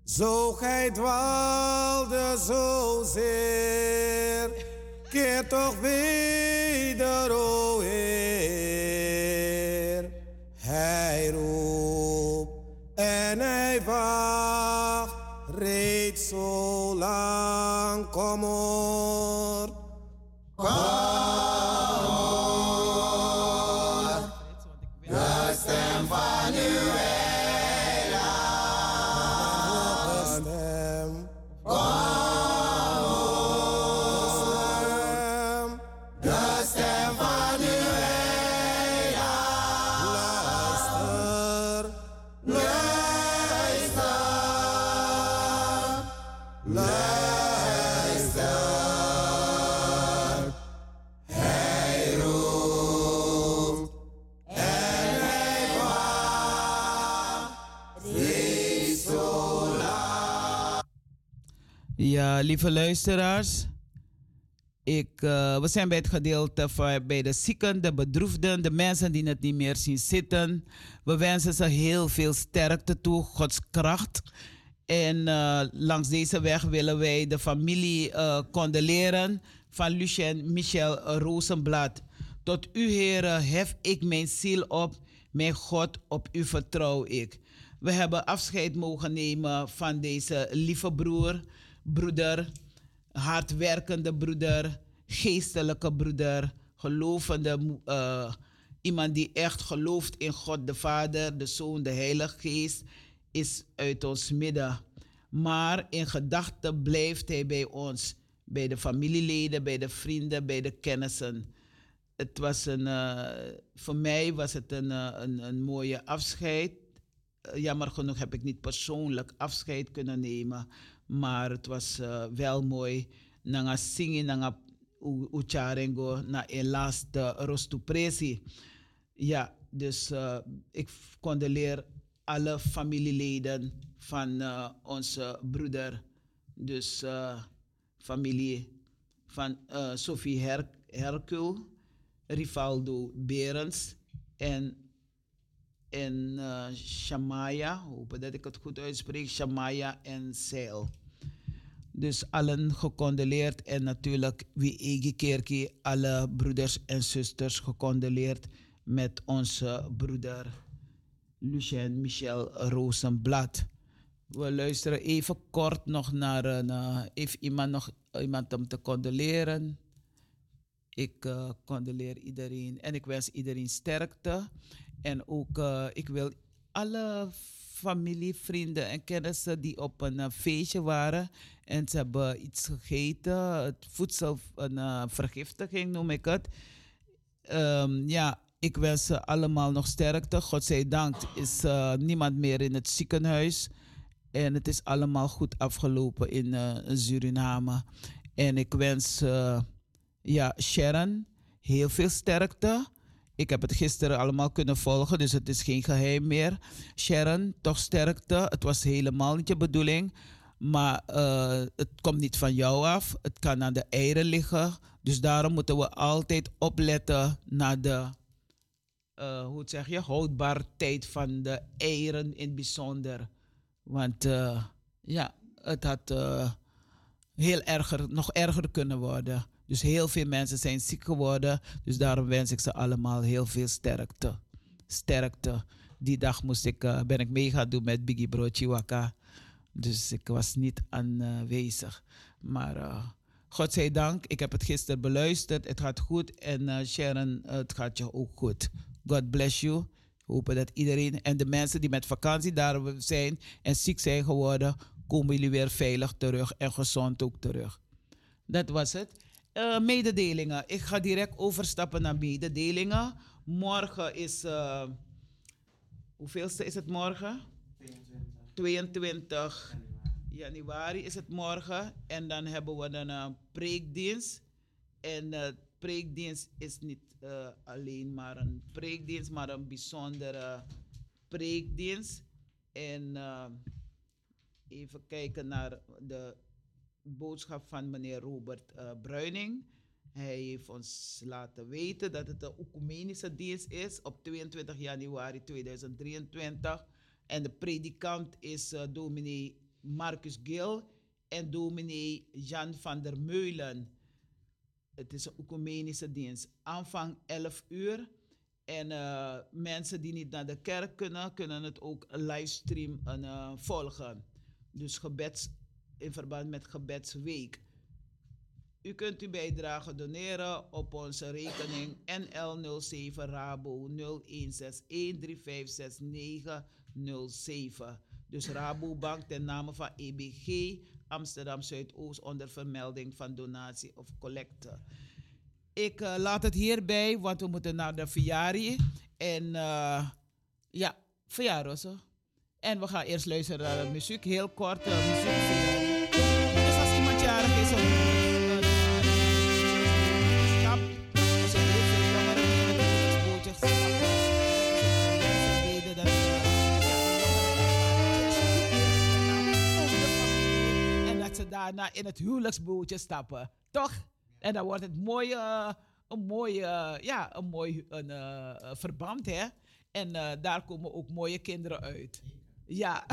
Zo gij dwaalde zozeer, keer toch weder, o Heer. Hij roept en hij wacht reeds zo lang. Kom hoor, Ja, lieve luisteraars. Ik, eh, we zijn bij het gedeelte van bij de zieken, de bedroefden, de mensen die het niet meer zien zitten. We wensen ze heel veel sterkte toe, Gods kracht. En eh, langs deze weg willen wij de familie eh condoleren van Lucien Michel Rozenblad. Tot u, heren, hef ik mijn ziel op. Mijn God, op u vertrouw ik. We hebben afscheid mogen nemen van deze lieve broer, broeder, hardwerkende broeder, geestelijke broeder, gelovende, eh, iemand die echt gelooft in God de Vader, de Zoon, de Heilige Geest, is uit ons midden. Maar in gedachten blijft hij bij ons, bij de familieleden, bij de vrienden, bij de kennissen. Het was een, eh, voor mij was het een, eh, een, een mooie afscheid. Jammer genoeg heb ik niet persoonlijk afscheid kunnen nemen. Maar het was eh, wel mooi. Nanga zingen, nanga ucharengo, na een laatste rostupresi. Ja, dus eh, ik condoleer alle familieleden van eh, onze broeder. Dus familie van Sophie Her Rivaldo Berends en, en eh, Shamaya, hopen dat ik het goed uitspreek, Shamaya en Zeil. Dus allen gecondoleerd en natuurlijk wie Egi Kerkie, alle broeders en zusters gecondoleerd met onze broeder Lucien Michel Rozenblad. We luisteren even kort nog naar een, eh, heeft iemand nog iemand om te condoleren. Ik eh, condoleer iedereen en ik wens iedereen sterkte. En ook, eh, ik wil alle familie, vrienden en kennissen die op een eh, feestje waren en ze hebben iets gegeten, het voedsel, een eh, vergiftiging noem ik het. Ehm, ja, ik wens ze allemaal nog sterkte. Godzijdank is niemand meer in het ziekenhuis. En het is allemaal goed afgelopen in Suriname. En ik wens ja, Sharon heel veel sterkte. Ik heb het gisteren allemaal kunnen volgen, dus het is geen geheim meer. Sharon, toch sterkte. Het was helemaal niet je bedoeling. Maar eh, het komt niet van jou af. Het kan aan de eieren liggen. Dus daarom moeten we altijd opletten naar de, eh, hoe zeg je, houdbaarheid van de eieren in het bijzonder. Want eh, ja, het had heel erger, nog erger kunnen worden. Dus heel veel mensen zijn ziek geworden. Dus daarom wens ik ze allemaal heel veel sterkte. Sterkte. Die dag moest ik, eh, ben ik mee gaan doen met Biggie Bro Chiwaka. Dus ik was niet aanwezig. Maar uh, godzijdank, ik heb het gisteren beluisterd. Het gaat goed. En eh, Sharon, het gaat je ook goed. God bless you. Hopen dat iedereen en de mensen die met vakantie daar zijn en ziek zijn geworden, komen jullie weer veilig terug en gezond ook terug. Dat was het. Uh, mededelingen. Ik ga direct overstappen naar mededelingen. Morgen is. Uh, hoeveelste is het morgen? 22 januari is het morgen. En dan hebben we dan een preekdienst. En uh, preekdienst is niet alleen maar een preekdienst, maar een bijzondere preekdienst. En even kijken naar de boodschap van meneer Robert eh, Bruining. Hij heeft ons laten weten dat het een ecumenische dienst is op 22 januari 2023. En de predikant is uh, dominee Marcus Gil en dominee Jan van der Meulen. Het is een ecumenische dienst. Aanvang 11 uur. En uh, mensen die niet naar de kerk kunnen, kunnen het ook livestream uh, volgen. Dus gebeds, in verband met gebedsweek. U kunt uw bijdrage doneren op onze rekening NL07 Rabo 0161356907. Dus Rabobank ten name van EBG Amsterdam Zuidoost onder vermelding van donatie of collecte. Ik uh, laat het hierbij, want we moeten naar de verjaring. En uh, ja, verjaardag. En we gaan eerst luisteren naar de muziek, heel kort uh, muziek. Daarna in het huwelijksbootje stappen. Toch? En dan wordt het mooi, uh, een mooi, uh, ja, een mooi een, uh, verband, hè? En daar komen ook mooie kinderen uit. Ja.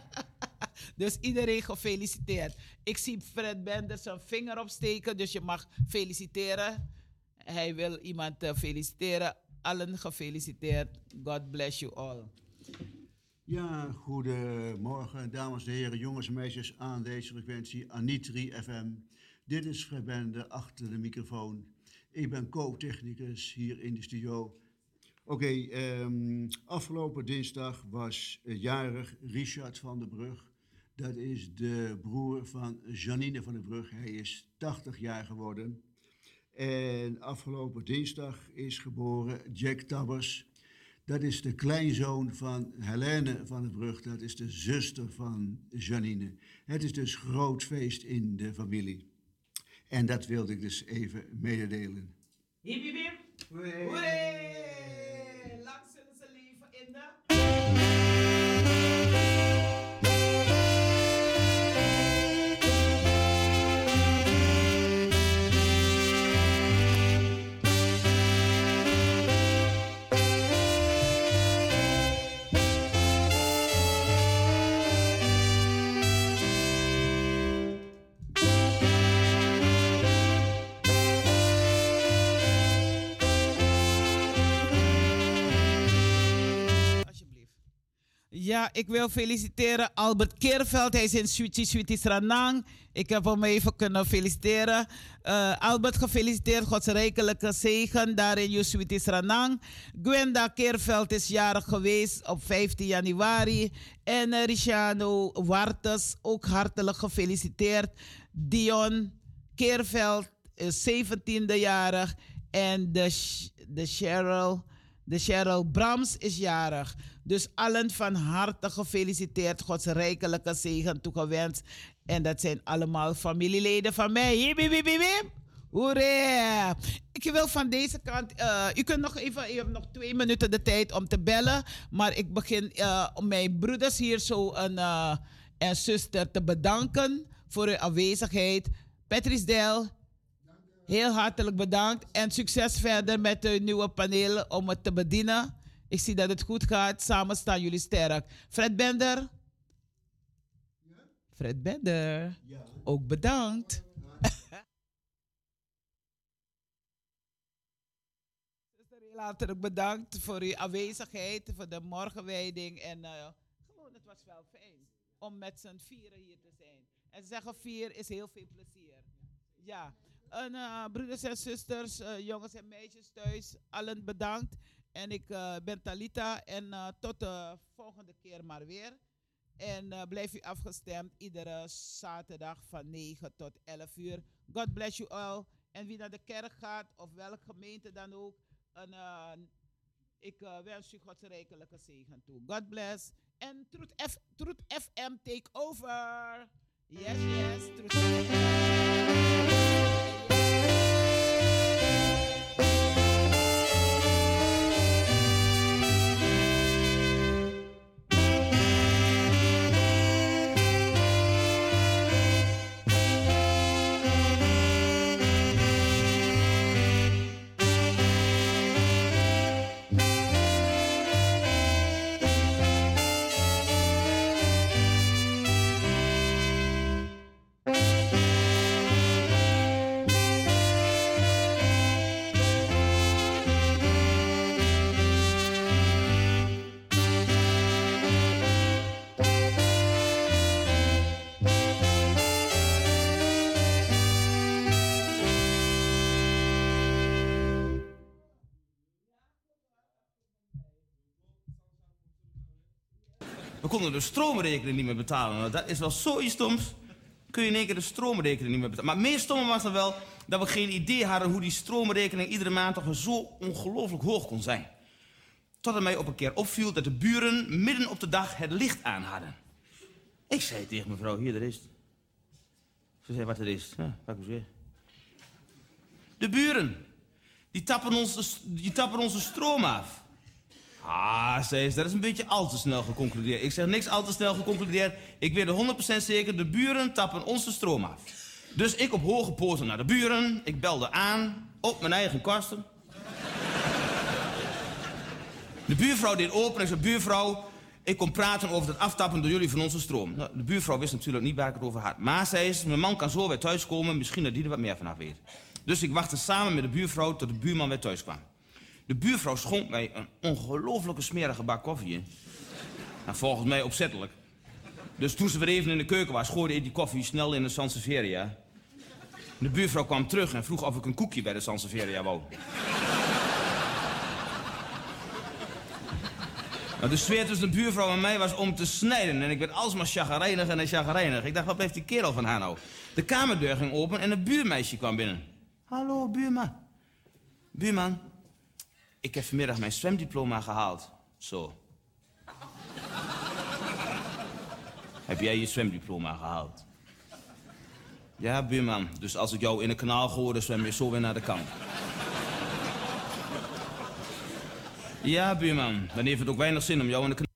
dus iedereen gefeliciteerd. Ik zie Fred Bender zijn vinger opsteken, dus je mag feliciteren. Hij wil iemand feliciteren. Allen gefeliciteerd. God bless you all. Ja, goedemorgen, dames en heren, jongens en meisjes aan deze frequentie Anitri FM. Dit is Fred Bender achter de microfoon. Ik ben co-technicus hier in de studio. Oké, um, afgelopen dinsdag was jarig Richard van der Brug. Dat is de broer van Janine van der Brug. Hij is 80 jaar geworden. En afgelopen dinsdag is geboren Jack Tabbers. Dat is de kleinzoon van Helene van der Brug. Dat is de zuster van Janine. Het is dus groot feest in de familie. En dat wilde ik dus even mededelen. Hip, hip, hip. Hoeré! Ja, ik wil feliciteren Albert Keerveld. Hij is in Sweetie Sweetie Sranang. Ik heb hem even kunnen feliciteren. Uh, Albert, gefeliciteerd. Gods rijkelijke zegen daar in Sweetie Sranang. Gwenda Keerveld is jarig geweest op 15 januari. En uh, Wartes, ook hartelijk gefeliciteerd. Dion Keerveld is 17e jarig. En de, de Cheryl... De Cheryl Brams is jarig. Dus allen van harte gefeliciteerd. Gods rijkelijke zegen toegewenst. En dat zijn allemaal familieleden van mij. Hip, hip, hip. Hoera! Ik wil van deze kant. Uh, u kunt nog even. U hebt nog twee minuten de tijd om te bellen. Maar ik begin uh, om mijn broeders hier zo een, uh, en zuster te bedanken voor uw aanwezigheid. Patrice Del, heel hartelijk bedankt. En succes verder met uw nieuwe paneel om het te bedienen. Ik zie dat het goed gaat. Samen staan jullie sterk. Fred Bender? Fred Bender? Ja. Ook bedankt. Heel hartelijk bedankt voor uw aanwezigheid, voor de morgenwijding. En uh, gewoon, het was wel fijn om met z'n vieren hier te zijn. En zeggen vier is heel veel plezier. Ja, en uh, broeders en zusters, uh, jongens en meisjes thuis, allen bedankt. En ik uh, ben Talita en tot de volgende keer maar weer. En blijf u afgestemd iedere zaterdag van 9 tot 11 uur. God bless you all. En wie naar de kerk gaat of welke gemeente dan ook. Ik wens u Gods rijkelijke zegen toe. God bless. En Truth FM take over. Yes, yes. Truth FM. Konden de stroomrekening niet meer betalen. Dat is wel zoiets stoms. Kun je in één keer de stroomrekening niet meer betalen. Maar meer stom was dan wel dat we geen idee hadden hoe die stroomrekening iedere maand toch zo ongelooflijk hoog kon zijn. Tot het mij op een keer opviel dat de buren midden op de dag het licht aan hadden. Ik zei tegen mevrouw, hier, er is. Ze zei, wat er is? Ja, pak eens weer. De buren, die tappen, ons die tappen onze stroom af. Ah, ze, dat is een beetje al te snel geconcludeerd. Ik zeg niks al te snel geconcludeerd. Ik weet er 100% zeker, de buren tappen onze stroom af. Dus ik op hoge poten naar de buren. Ik belde aan, op mijn eigen kosten. De buurvrouw deed open en zei, buurvrouw, ik kom praten over het aftappen door jullie van onze stroom. Nou, de buurvrouw wist natuurlijk niet waar ik het over had. Maar zei ze, mijn man kan zo weer thuiskomen, misschien dat die er wat meer vanaf weet. Dus ik wachtte samen met de buurvrouw tot de buurman weer thuis kwam. De buurvrouw schonk mij een ongelooflijke smerige bak koffie. En volgens mij opzettelijk. Dus toen ze weer even in de keuken was, gooide ik die koffie snel in de Sanseveria. De buurvrouw kwam terug en vroeg of ik een koekje bij de Sanseveria wou. Nou, de sfeer tussen de buurvrouw en mij was om te snijden. En ik werd alsmaar chagrijnig en chagrijnig. Ik dacht, wat heeft die kerel van haar nou? De kamerdeur ging open en een buurmeisje kwam binnen. Hallo, buurman. Buurman, ik heb vanmiddag mijn zwemdiploma gehaald. Zo. heb jij je zwemdiploma gehaald? Ja, buurman. Dus als ik jou in een kanaal gooi, dan zwem je zo weer naar de kant. Ja, buurman. Dan heeft het ook weinig zin om jou in de kanaal...